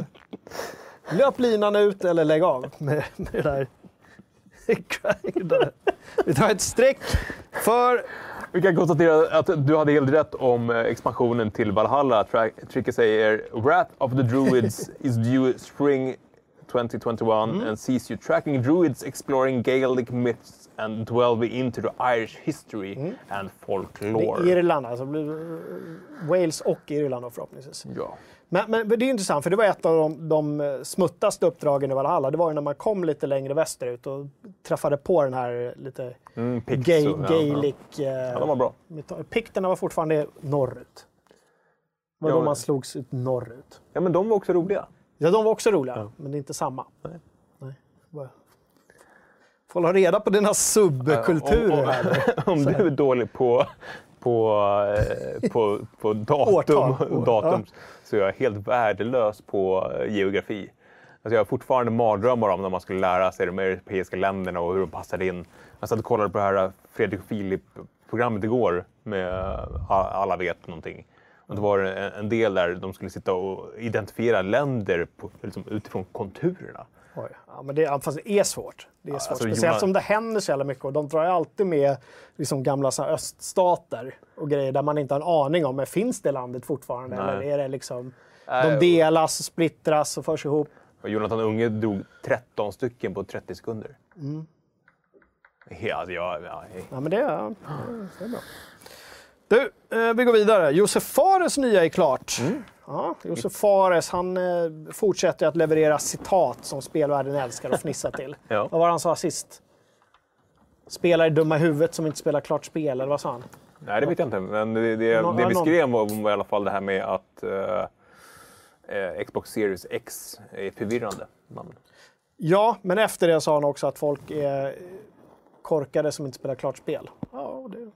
A: löp linan ut eller lägg av med, med det där. Vi tar ett streck för...
B: Vi kan konstatera att du hade helt rätt om eh, expansionen till Valhalla. Tricky säger “Wrath of the Druids is due spring 2021
A: Mm.
B: and sees you tracking druids exploring Gaelic myths and delving into the Irish history and
A: Mm. Det är
B: folklore”.
A: Irland, alltså. eh, Wales och Irland förhoppningsvis.
B: Ja.
A: Men, men, det är intressant, för det var ett av de, de eh, smuttaste uppdragen i Valhalla. Det var ju när man kom lite längre västerut och träffade på den här lite
B: Mm, Picts
A: gay,
B: ja,
A: gaelic...
B: Ja,
A: Eh,
B: de var bra.
A: Pikterna var fortfarande norrut. Det var
B: Ja,
A: då man slogs ut norrut.
B: Ja, men de var också roliga.
A: Ja, de var också roliga, men det är inte samma.
B: Nej.
A: Nej. Bara- Får ha reda på dina subkulturer.
B: Om,
A: här.
B: om, om <laughs> du är dålig på, på, eh, på, på <laughs> datum,
A: Årtal.
B: datum så är jag helt värdelös på eh, geografi. Alltså jag har fortfarande mardrömmar om när man skulle lära sig de europeiska länderna och hur de passade in. Jag satt och kollade på det här Fredrik och Filip-programmet igår med eh, Alla vet någonting. Och det var en, del där de skulle sitta och identifiera länder på, liksom, utifrån konturerna.
A: Oj. Ja, men det, ja, fast det är svårt. Det är svårt.
B: alltså,
A: Speciellt
B: Jonas-
A: som det händer så jävla mycket. Och de drar ju alltid med liksom gamla så öststater och grejer där man inte har en aning om, men finns det landet fortfarande?
B: Nej.
A: Eller är det liksom, de
B: och-
A: splittras, och förs ihop?
B: Och Jonathan Unge drog 13 stycken på 30 sekunder. Ja, alltså jag, ja,
A: Ja, men det, ja, det är bra. Du, eh, vi går vidare. Josef Fares nya är klart.
B: Mm.
A: Ja, Josef Fares han eh, fortsätter att leverera citat som spelvärlden älskar och fnissar till. <laughs>
B: Ja.
A: Vad var det han sa sist? Spelare dumma i huvudet som inte spelar klart spel, eller vad sa han?
B: Nej, det vet jag inte. Men det, det,
A: Nå-
B: det vi skrev var, var i alla fall det här med att eh, eh, Xbox Series X är förvirrande. Man,
A: Ja, men efter det sa han också att folk är korkade som inte spelar klart spel. Ja, det.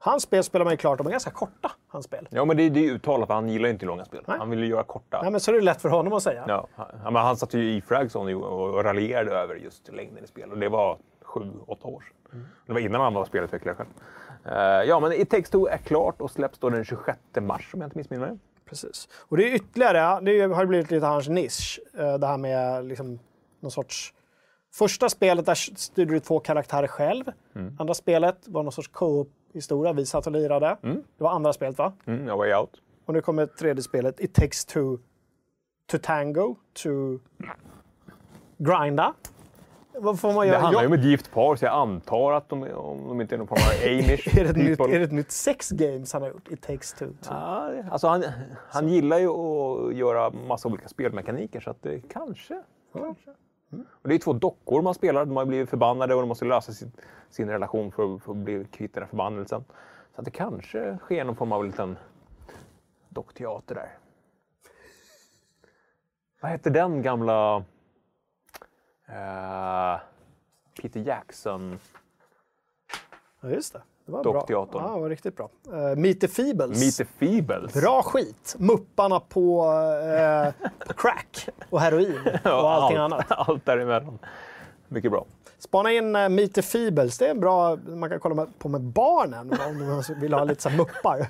A: Hans spel spelar man ju klart, de är ganska korta, hans spel.
B: ja, men det, det är uttalat, han gillar inte långa spel.
A: Nej.
B: Han vill ju göra korta.
A: Nej, men så är det lätt för honom att säga.
B: Ja, han, men han satt ju i Fragzone och, och raljerade över just längden i spel. Och det var sju, åtta år sedan. Det var innan han var spelutvecklare själv. Eh, ja, men It takes two är klart och släpps då den 26 mars om jag inte missminner mig.
A: Precis. Och det är ytterligare, det har blivit lite hans nisch. eh, Det här med liksom någon sorts... Första spelet där styrde du två karaktärer själv. Andra spelet var någon sorts co-op-historia. Vi satt och lirade. Det var andra spelet va?
B: Mm, ja, Way Out.
A: Och nu kommer tredje spelet, It takes two to tango, to Grinda. Vad får man
B: Det
A: göra?
B: handlar ju om ett gift par, så jag antar att de, om de inte är någon form av <laughs> amish
A: är, det ett nytt, är det ett nytt sex games han har gjort? It takes two. two.
B: Ja, alltså han, han gillar ju att göra massa olika spelmekaniker, så att det kanske... kanske. Och det är två dockor man spelar, de har blivit förbannade och de måste lösa sin, sin relation för, att- för att bli kvitt den här förbannelsen. Så att det kanske sker någon form av liten dockteater där. Vad hette den gamla uh, Peter Jackson?
A: Ja, just det. Det var
B: Dockteatern.
A: bra. Ja, det var riktigt bra. Uh, Meet the Feebles.
B: Meet the Feebles.
A: Bra skit! Mupparna på, eh, på crack och heroin <laughs> och allting
B: allt,
A: annat. <laughs>
B: Allt däremellan. Mycket bra.
A: Spana in uh, Meet the Feebles. Det är en bra... Man kan kolla med- på med barnen om man <laughs> vill ha lite så muppar.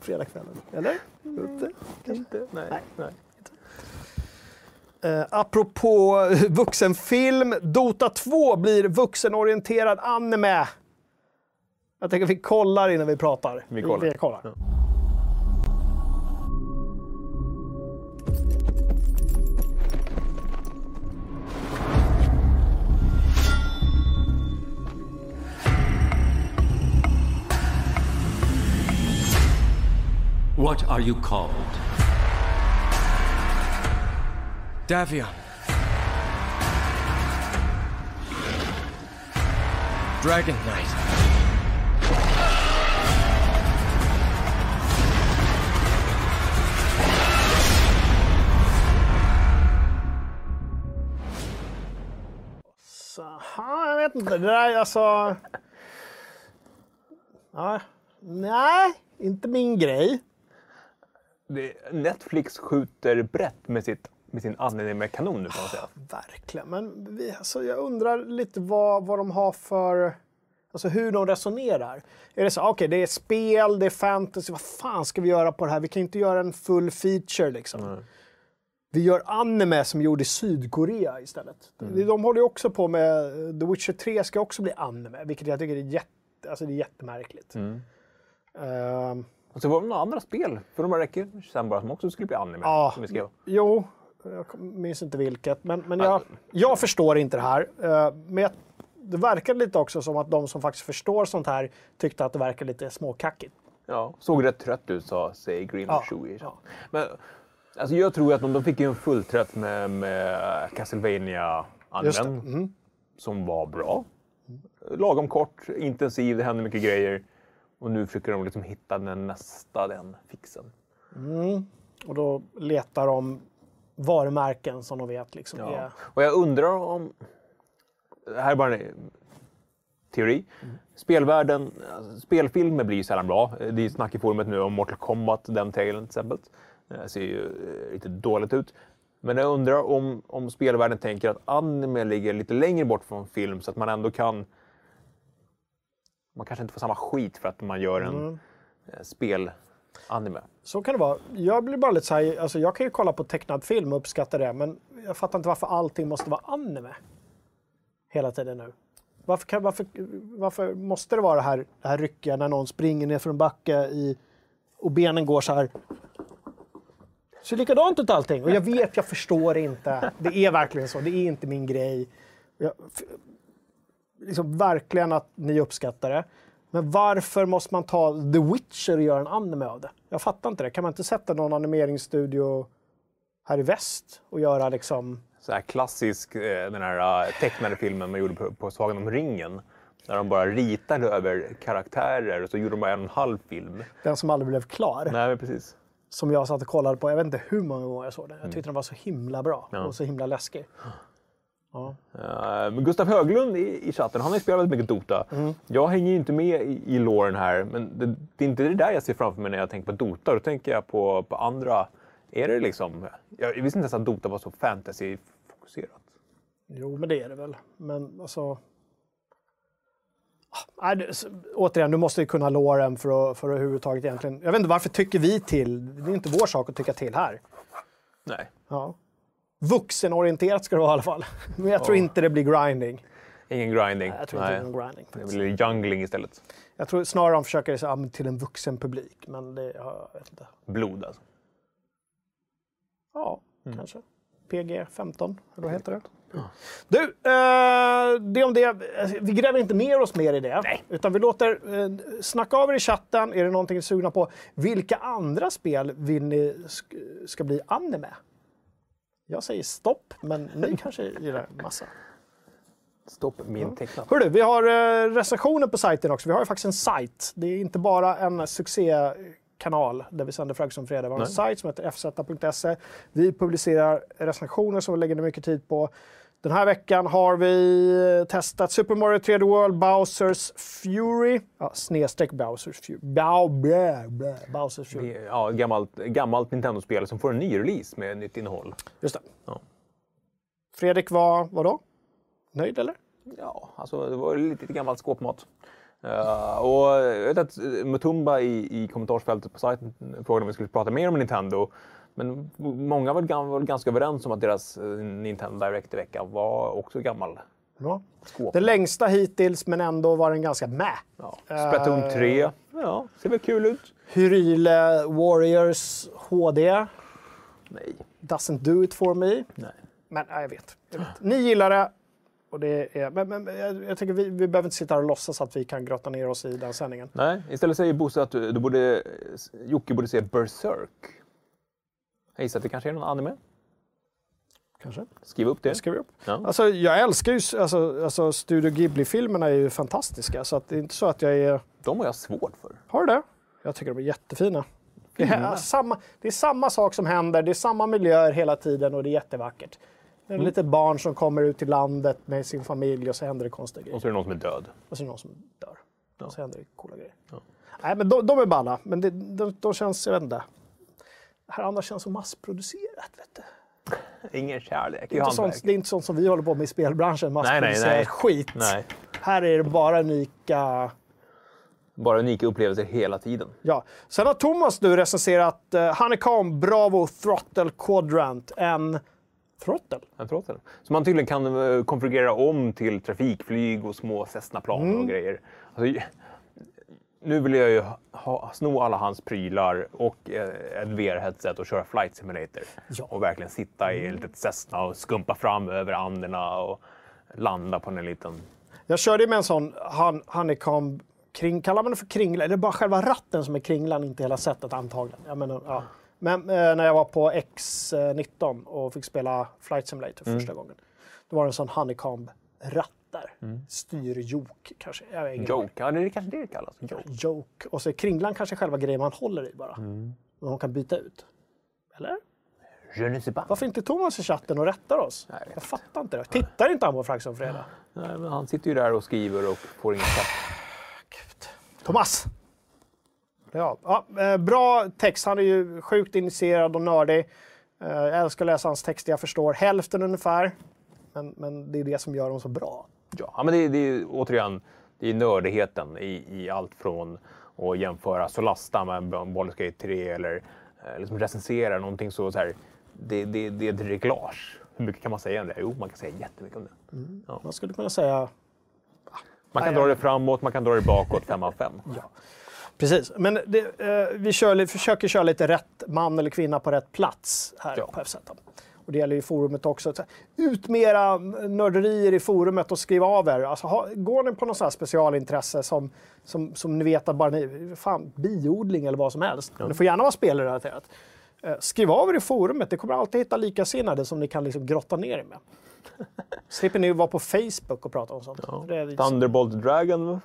A: Fredagskvällen. Eller? Inte?
B: Inte? Nej. nej.
A: Eh, apropå <laughs> vuxenfilm. Dota 2 blir vuxenorienterad anime. Jag tänker vi kollar innan vi pratar.
B: Vi kollar.
A: Vi, vi kollar.
D: What are you called?
E: Davion. Dragon Knight.
A: Så, ja, jag vet inte. Det där är alltså... Ja, nej, inte min grej.
B: Netflix skjuter brett med, sitt, med sin anime-kanon nu kan man säga.
A: Verkligen. Men vi, alltså, jag undrar lite vad, vad de har för... Alltså hur de resonerar. Är det så, okej det är spel, det är fantasy, vad fan ska vi göra på det här? Vi kan inte göra en full feature liksom. Vi gör anime som gjorde i Sydkorea istället. De håller ju också på med, The Witcher 3 ska också bli anime, vilket jag tycker är, jätte, alltså det är jättemärkligt. Ehm,
B: Och så var det några andra spel för de här räcker sen bara som också skulle bli anime.
A: Ja,
B: Som vi skrev.
A: jo, jag minns inte vilket. Men, men jag, jag förstår inte det här. Eh, Men det verkar lite också som att de som faktiskt förstår sånt här tyckte att det verkar lite småkackigt.
B: Ja, såg rätt trött ut sa säger Green
A: Ja, ja.
B: Men alltså, jag tror att de, de fick ju en fullträff med, med castlevania animen
A: Mm.
B: som var bra. Lagom kort, intensiv, det hände mycket grejer. Och nu försöker de liksom hitta den nästa, den fixen.
A: Och då letar de varumärken som de vet liksom
B: Ja.
A: är...
B: Och jag undrar om... Det här är bara en teori. Spelvärlden, alltså, spelfilmer blir ju sällan bra. Det är snack i forumet nu om Mortal Kombat, den tailen till exempel. Det ser ju eh, lite dåligt ut. Men jag undrar om, om spelvärlden tänker att anime ligger lite längre bort från film så att man ändå kan... Man kanske inte får samma skit för att man gör en eh, Anime.
A: Så kan det vara. Jag blir bara lite så här, alltså jag kan ju kolla på tecknad film och uppskatta det, men jag fattar inte varför allting måste vara anime hela tiden nu. Varför, kan, varför, varför måste det vara det här, det här ryckiga när någon springer ner för en backe i, och benen går så här? Ser likadant ut allting. Och jag vet, jag förstår inte. Det är verkligen så. Det är inte min grej. Jag, liksom verkligen att ni uppskattar det. Men varför måste man ta The Witcher och göra en anime av det? Jag fattar inte det. Kan man inte sätta någon animeringsstudio här i väst och göra liksom...
B: så här klassisk, eh, den här eh, tecknade filmen man gjorde på, på Sagan om ringen. Där de bara ritade över karaktärer och så gjorde de bara en och en halv film.
A: Den som aldrig blev klar.
B: Nej, precis.
A: Som jag satt och kollade på. Jag vet inte hur många gånger jag såg den. Jag tyckte den var så himla bra
B: Ja.
A: och så himla läskig.
B: Eh, men Gustav Höglund i, i chatten, han har ju spelat väldigt mycket Dota. Jag hänger ju inte med i, i låren här, men det, det är inte det där jag ser framför mig när jag tänker på Dota. Då tänker jag på, på andra... Är det liksom... Jag visste inte ens att Dota var så fantasy-fokuserat.
A: Jo, men det är det väl. Men alltså... Ah, Nej, s- återigen, du måste ju kunna låren för att, för att överhuvudtaget egentligen... Jag vet inte, varför tycker vi till? Det är inte vår sak att tycka till här.
B: Nej,
A: Ja. Vuxenorienterat ska det vara i alla fall. <laughs> Men jag tror
B: Ja.
A: inte det blir grinding.
B: ingen grinding.
A: Jag tror
B: Nej.
A: inte det blir grinding.
B: Det
A: faktiskt.
B: blir jungling istället.
A: Jag tror snarare de försöker ja, men till en vuxen publik. Men det, ja, jag vet inte.
B: Blod alltså.
A: Ja, kanske. PG-15, eller vad heter det? Du, eh, det om det. Vi gräver inte ner oss mer i det. Utan vi låter eh, snacka av er i chatten. Är det någonting ni är sugna på? Vilka andra spel vill ni sk- ska bli anime? Jag säger stopp, men ni <laughs> kanske gillar massa.
B: Stopp min tecknat.
A: Hörru, vi har eh, recensioner på sajten också. Vi har ju faktiskt en sajt. Det är inte bara en succékanal där vi sänder Fragg som fredag. Vi har en
B: Nej.
A: sajt som heter fz.se. Vi publicerar recensioner som vi lägger mycket tid på. Den här veckan har vi testat Super Mario 3D World, Bowsers Fury, ja, snedstreck Bowsers Fury, Bow, blä, blä, Bowsers Fury.
B: Ja, gammalt, gammalt Nintendo-spel som får en ny release med nytt innehåll.
A: Just det.
B: Ja.
A: Fredrik var, vadå? Nöjd eller?
B: Ja, alltså det var lite gammalt skåpmat. Eh, och jag vet att Mutumba i, i kommentarsfältet på sajten frågade om vi skulle prata mer om Nintendo. Men många var, var ganska överens om att deras eh, Nintendo Direct i veckan var också gammal
A: Ja.
B: skåp.
A: Den längsta hittills, men ändå var den ganska med.
B: Ja. Splatoon 3, ja, ser väl kul ut.
A: Hyrule Warriors HD.
B: Nej,
A: Doesn't do it for me.
B: nej.
A: Men ja, jag, vet, jag vet. Ni gillar det. Och det är, men, men jag, jag tycker vi, vi behöver inte sitta här och låtsas att vi kan grotta ner oss i den sändningen.
B: Nej, istället säger Bosse att du, du borde, Jocke borde se Berserk. Jag gissar att det kanske är någon anime.
A: Kanske.
B: Skriv upp det.
A: Vi upp.
B: Ja.
A: Alltså, jag älskar ju... Alltså, alltså Studio Ghibli-filmerna är ju fantastiska. Så att det är inte så att jag är...
B: De har jag svårt för.
A: Har du det? Jag tycker de är jättefina. Det är, <laughs> samma, det är samma sak som händer, det är samma miljöer hela tiden och det är jättevackert. Det är ett litet barn som kommer ut till landet med sin familj och så händer det konstiga grejer.
B: Och så är det någon som är död.
A: Och så är det någon som dör. Och så händer det coola grejer. Nej, men de, de är balla. Men det, de, de känns, jag vet inte. Det här andra känns så massproducerat. Vet du.
B: Ingen kärlek
A: Det, är inte sånt, det är inte sånt som vi håller på med i spelbranschen. Massproducerat
B: nej.
A: skit.
B: Nej,
A: Här är det bara unika...
B: bara unika upplevelser hela tiden.
A: Ja. Sen har Thomas nu recenserat uh, Honeycomb Bravo Throttle Quadrant. En throttle?
B: En throttle. Som man tydligen kan eh, konfigurera om till trafikflyg och små Cessna-plan
A: Mm.
B: och grejer. Alltså, nu vill jag ju ha, sno alla hans prylar och eh, ett VR-headset och köra Flight Simulator.
A: Ja.
B: Och verkligen sitta i ett litet Cessna och skumpa fram över Anderna och landa på en liten...
A: Jag körde med en sån hon, Honeycomb kring, kallar man det för kringla? Är det bara själva ratten som är kringlan, inte hela sättet antagligen? Jag menar, ja. Men eh, när jag var på X19 och fick spela Flight Simulator
B: Mm.
A: första gången. Då var det en sån Honeycomb-ratt där. Styrjok kanske. Jag.
B: Joke, ja det är kanske det det kallas. Joke.
A: Joke. Och så är kringlan kanske själva grejen man håller i bara.
B: Mm.
A: Och man kan byta ut. Eller?
B: Je ne sais pas.
A: Varför inte Thomas i chatten och rättar oss?
B: Nej, jag
A: jag fattar inte det. Tittar inte han på Frax om fredag?
B: Nej, men han sitter ju där och skriver och får ingen katt.
A: Thomas! Ja, ja, eh, bra text. Han är ju sjukt initierad och nördig. Eh, Jag älskar att läsa hans texter. Jag förstår hälften ungefär. Men, men det är det som gör dem så bra.
B: Ja, men det, det är återigen det är nördigheten i, i allt från att jämföra Solasta med Baldur's Gate 3 eller eh, liksom recensera någonting så, så här. Det, det, det är ett reglage. Hur mycket kan man säga om det? Jo, man kan säga jättemycket om det.
A: Man skulle kunna säga
B: Man kan
A: Nej,
B: dra det framåt, man kan dra det bakåt, fem av fem. <laughs>
A: Precis, men det, eh, vi kör, försöker köra lite rätt man eller kvinna på rätt plats här
B: Ja.
A: på FZ. Och det gäller ju forumet också. Ut mera nörderier i forumet och skriv av er. Alltså, ha, går ni på något sånt här specialintresse som, som, som ni vet att bara ni... Fan, biodling eller vad som helst. Men Det får gärna vara spelrelaterat. Eh, skriv av er i forumet. Det kommer alltid hitta likasinnade som ni kan liksom grotta ner er med. <laughs> Slipper ni vara på Facebook och prata om sånt. Är lite-
B: Thunderbolt Dragon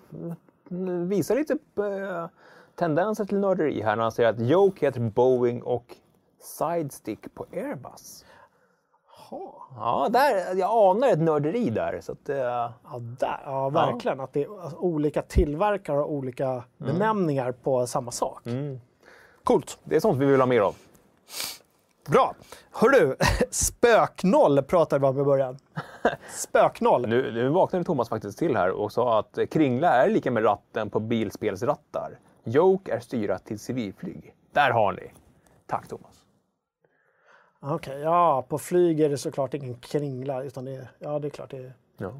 B: visar lite eh, tendenser till nörderi här när han säger att Joke heter Boeing och Sidestick på Airbus.
A: Jaha.
B: Ja, där, jag anar ett nörderi där. Så att, eh,
A: Ja, där, ja verkligen. Att det är alltså, olika tillverkare och olika benämningar på samma sak. Coolt.
B: det är sånt vi vill ha mer av.
A: Bra. Hörru, <laughs> spöknoll pratade vi om i början. <laughs> Spöknoll.
B: Nu, nu vaknade Thomas faktiskt till här och sa att kringla är lika med ratten på bilspelsrattar. Joke är styrat till civilflyg. Där har ni. Tack Thomas.
A: Okej, ja, på flyg är det såklart ingen kringla. Utan det är, ja, det är klart. Det är,
B: Ja.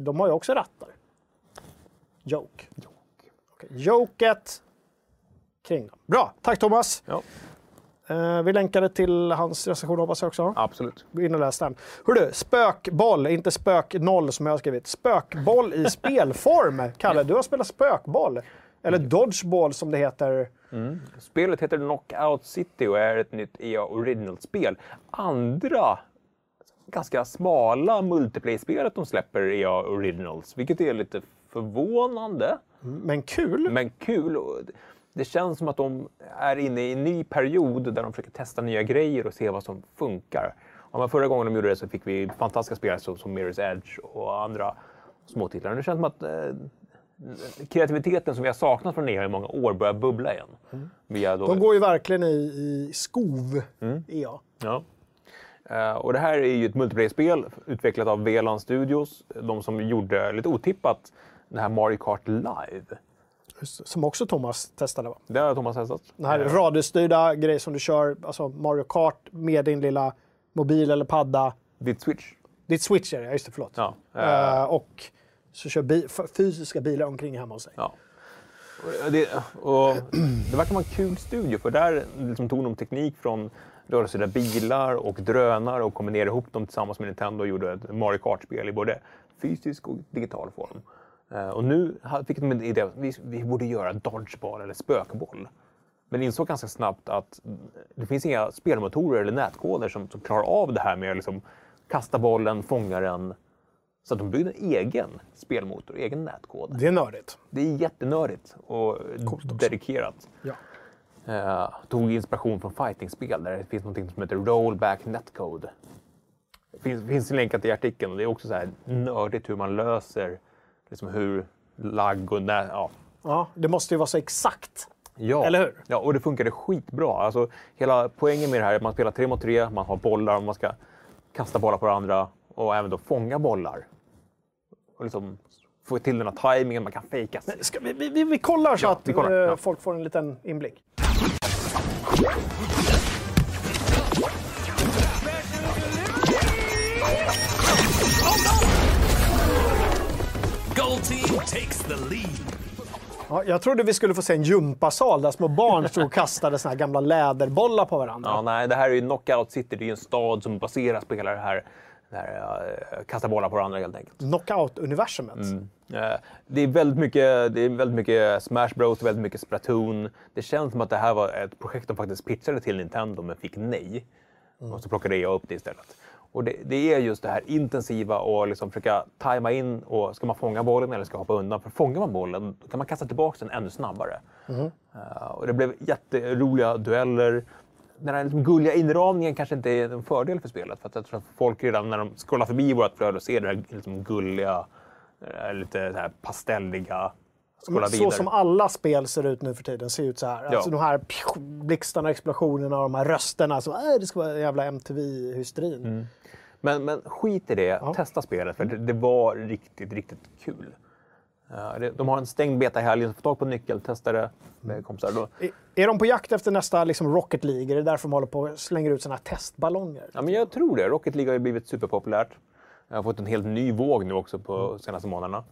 A: de har ju också rattar. Joke. Okej, Joket. Kringlan. Bra, tack Thomas.
B: Ja.
A: Eh, vi länkade till hans recension hoppas jag också.
B: Absolut.
A: Gå in och läs den. Hörru, spökboll, inte spök noll som jag har skrivit. Spökboll i <laughs> spelform. Kalle, du har spelat spökboll. Eller dodgeball som det heter.
B: Spelet heter Knockout City och är ett nytt EA Original-spel. Andra ganska smala multiplayer-spelet de släpper EA Originals, vilket är lite förvånande.
A: Men kul.
B: Men kul. Det känns som att de är inne i en ny period där de försöker testa nya grejer och se vad som funkar. Ja, men förra gången de gjorde det så fick vi fantastiska spel som, som Mirror's Edge och andra småtitlar. Det känns som att eh, kreativiteten som vi har saknat från EA i många år börjar bubbla igen. Via då,
A: De går ju verkligen i, i skov, E EA.
B: Ja. Eh, och det här är ju ett multiplayer-spel utvecklat av Velan Studios. De som gjorde, lite otippat, det här Mario Kart Live.
A: Som också Thomas testade va?
B: Det har Thomas testat.
A: Den här
B: Eh,
A: radiostyrda grejen som du kör, alltså Mario Kart med din lilla mobil eller padda.
B: Ditt Switch.
A: Ditt switch är det, just det, förlåt.
B: Ja.
A: Eh, och så kör bi- fysiska bilar omkring hemma hos sig.
B: Ja. Och Det, och det verkar vara en kul studio för där liksom tog de teknik från rörelsestyrda bilar och drönare och kombinerade ihop dem tillsammans med Nintendo och gjorde ett Mario Kart-spel i både fysisk och digital form. Eh, och nu fick de en idé att vi, vi borde göra dodgeball eller spökboll. Men insåg ganska snabbt att det finns inga spelmotorer eller nätkoder som, som klarar av det här med att liksom kasta bollen, fånga den. Så att de byggde en egen spelmotor, egen nätkod.
A: Det är nördigt.
B: Det är jättenördigt och dedikerat.
A: Ja.
B: Eh, tog inspiration från fightingspel där det finns något som heter Rollback Netcode. Det finns, finns länkat i artikeln och det är också så här nördigt hur man löser liksom hur lagg och nä, ja.
A: ja, det måste ju vara så exakt.
B: Ja.
A: Eller hur?
B: Ja, och det funkade skitbra. Alltså, hela poängen med det här är att man spelar tre mot tre, man har bollar och man ska kasta bollar på varandra och även då fånga bollar. Och liksom få till den här tajmingen, man kan fejka sig.
A: Ska vi, vi, vi, vi kollar så
B: Ja,
A: att
B: vi kollar,
A: eh,
B: ja.
A: folk får en liten inblick.
D: Gold team takes the lead.
A: Ja, jag trodde vi skulle få se en gympasal där små barn stod och kastade såna här gamla läderbollar på varandra.
B: Ja, nej, det här är ju Knockout City. Det är ju en stad som baserar spelare här. Där, uh, kastar bollar på varandra helt enkelt.
A: Knockout-universumet.
B: Eh, det, är väldigt mycket, det är väldigt mycket Smash Bros, väldigt mycket Splatoon. Det känns som att det här var ett projekt de faktiskt pitchade till Nintendo men fick nej. Och så plockade jag upp det istället. Och det, det är just det här intensiva och liksom försöka tajma in. Och ska man fånga bollen eller ska hoppa undan? För fångar man bollen då kan man kasta tillbaka den ännu snabbare. Eh, och det blev jätteroliga dueller. Den här liksom gulliga inramningen kanske inte är en fördel för spelet. För att jag tror att folk redan när de scrollar förbi vårt flöde och ser det här liksom gulliga, eh, lite så här pastelliga,
A: Så
B: vidare.
A: som alla spel ser ut nu för tiden. Ser ut så här.
B: Ja.
A: Alltså de här pju, blixtarna, explosionerna och de här rösterna. Så, äh, det ska vara jävla MTV-hysterin.
B: Mm. men, men skit i det, testa spelet för det, det var riktigt, riktigt kul. Eh, de har en stängd beta i helgen, så få tag på nyckel, testa det med kompisar. Då,
A: Är- de på jakt efter nästa liksom, Rocket League? Är det därför de håller på och slänger ut såna här testballonger?
B: Ja, men jag tror det. Rocket League har ju blivit superpopulärt. Jag har fått en helt ny våg nu också på senaste månaderna.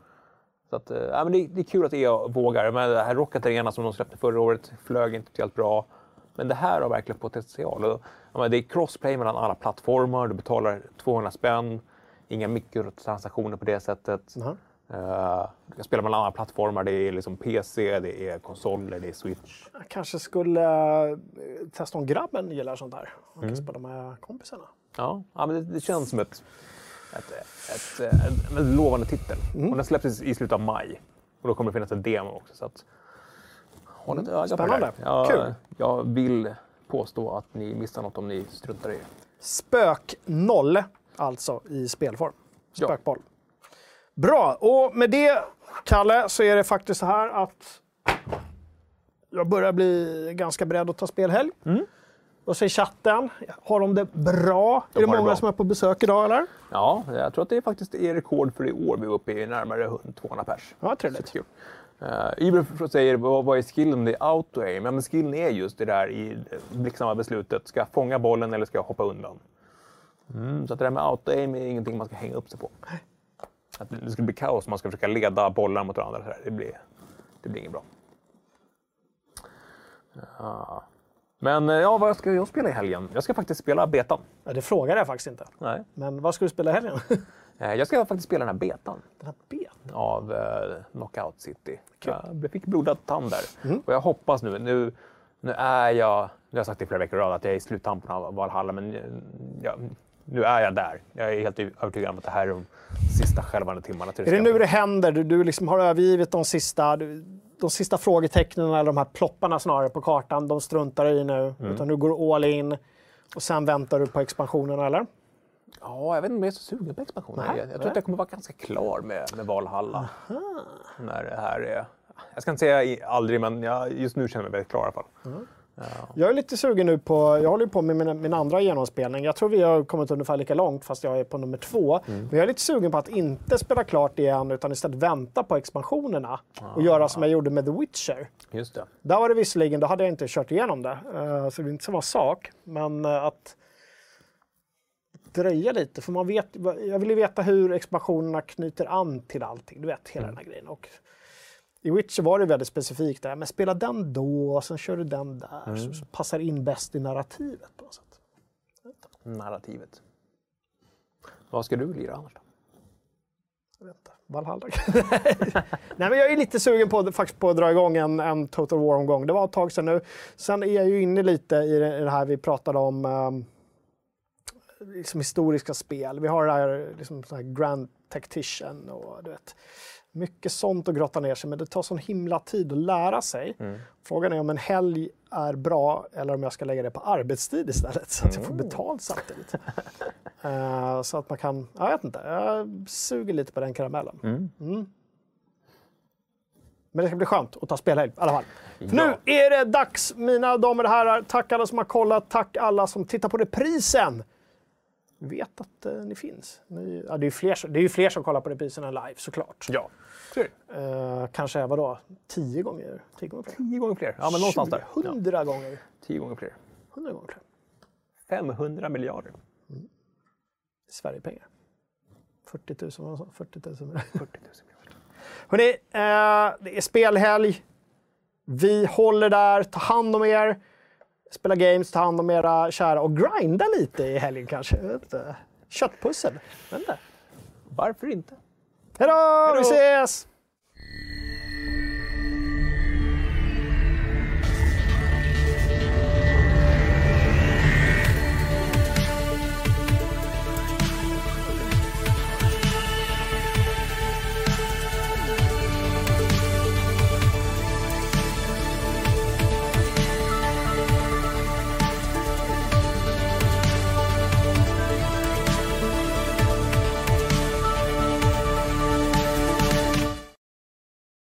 B: Så att, eh, ja, men det, det är kul att EA vågar. Men det här Rocket Arena som de släppte förra året flög inte speciellt bra. Men det här har verkligen potential. Ja, men det är crossplay mellan alla plattformar. Du betalar 200 spänn. Inga mikrotransaktioner på det sättet.
A: Mhm.
B: Eh, du kan spela mellan alla plattformar. Det är liksom PC, det är konsoler, det är Switch.
A: Jag kanske skulle eh, testa om grabben gillar sånt där. Man
B: Mm.
A: kan spela med kompisarna.
B: Ja, ja men det, det känns som ett, ett, ett, en, en lovande titel. Och den släpps i, slutet av maj. Och då kommer det finnas en demo också. Så att, håll ett öga på det
A: Spännande.
B: där. Jag,
A: Kul.
B: jag vill påstå att ni missar något om ni struntar i det.
A: Spök 0, alltså i spelform.
B: Ja.
A: Bra, och med det, Kalle, så är det faktiskt så här att jag börjar bli ganska beredd att ta spelhelg.
B: Mm.
A: Vad säger chatten? Har de det bra?
B: De
A: är det
B: det
A: många
B: bra.
A: som är på besök idag, eller?
B: Ja, jag tror att det faktiskt är rekord för i år. Vi är uppe i närmare 200 pers.
A: Ja, trevligt.
B: Uh, säger, vad, vad är skillen? Det är auto-aim. Ja, men skillen är just det där i blixtsnabba beslutet. Ska jag fånga bollen eller ska jag hoppa undan? Mm, så att det där med auto-aim är ingenting man ska hänga upp sig på. Att det skulle bli kaos om man ska försöka leda bollar mot varandra. Det, blir, det blir inget bra. Ja. Men eh, ja, vad ska jag spela i helgen? Jag ska faktiskt spela betan.
A: Ja, det frågade jag faktiskt inte.
B: Nej.
A: Men vad ska du spela i helgen? <laughs>
B: Eh, Jag ska faktiskt spela den här betan
A: Den här ben.
B: av eh, Knockout City. Jag fick blodad tand där. Och jag hoppas nu, nu, nu är jag, nu har jag sagt det i flera veckor i rad, att jag är i sluttampen av Valhalla, men eh, ja, nu är jag där. Jag är helt övertygad om att det här är de sista skälvande timmarna. Till
A: Är det nu det händer? Du, du liksom har övergivit de sista, de sista frågetecknen, eller de här plopparna snarare på kartan. De struntar i nu. Utan du går all in. Och sen väntar du på expansionen, eller?
B: Ja, jag vet inte om jag är så sugen på expansion.
A: Nej,
B: jag, jag tror att jag kommer vara ganska klar med, med Valhalla. När det här är... Jag ska inte säga aldrig, men jag, just nu känner jag mig väldigt klar i alla fall.
A: Jag är lite sugen nu på, jag håller på med min, min andra genomspelning. Jag tror vi har kommit ungefär lika långt fast jag är på nummer två. Men jag är lite sugen på att inte spela klart igen utan istället vänta på expansionerna. Och göra som jag gjorde med The Witcher.
B: Just det.
A: Där var det visserligen, då hade jag inte kört igenom det. eh, så det är inte samma sak. Men eh, att dröja lite. För man vet, jag vill ju veta hur expansionerna knyter an till allting. Du vet, hela den här grejen. Och I Witcher var det väldigt specifikt där. Men spela den då, och sen kör du den där. Så, så passar in bäst i narrativet på något sätt.
B: Narrativet. Vad ska du lira annars då?
A: Inte. Valhalla. <laughs> Nej, men jag är lite sugen på, faktiskt på att dra igång en, en Total War-omgång. Det var ett tag sedan nu. Sen är jag ju inne lite i det, här vi pratade om, um, liksom historiska spel. Vi har det här, liksom, här Grand Tactician och du vet, mycket sånt att grotta ner sig, men det tar sån himla tid att lära sig. Frågan är om en helg är bra eller om jag ska lägga det på arbetstid istället så att jag får betalt samtidigt. <laughs> Eh, så att man kan, jag vet inte, jag suger lite på den karamellen. Mm. Men det ska bli skönt att ta spelhelg i alla fall. För Nu är det dags, mina damer och herrar. Tack alla som har kollat, tack alla som tittar på reprisen. Vet att eh, ni finns. Ni, ja, det, är fler, det är ju fler som kollar på reprisen än live såklart.
B: Ja.
A: Eh, kanske, vadå, tio gånger? Tio gånger fler?
B: Tio gånger fler. Ja, men någonstans där. Ja,
A: Hundra gånger.
B: tio gånger fler.
A: Hundra gånger fler.
B: 500 miljarder.
A: Sverigepengar. 40 000, vad sa 40 000.
B: 40 000 miljarder.
A: Hörrni, eh, det är spelhelg. Vi håller där. Ta hand om er. Spela games, ta hand om era kära och grinda lite i helgen kanske. Köttpussel. Inte.
B: Varför inte? Hej då!
A: Vi ses!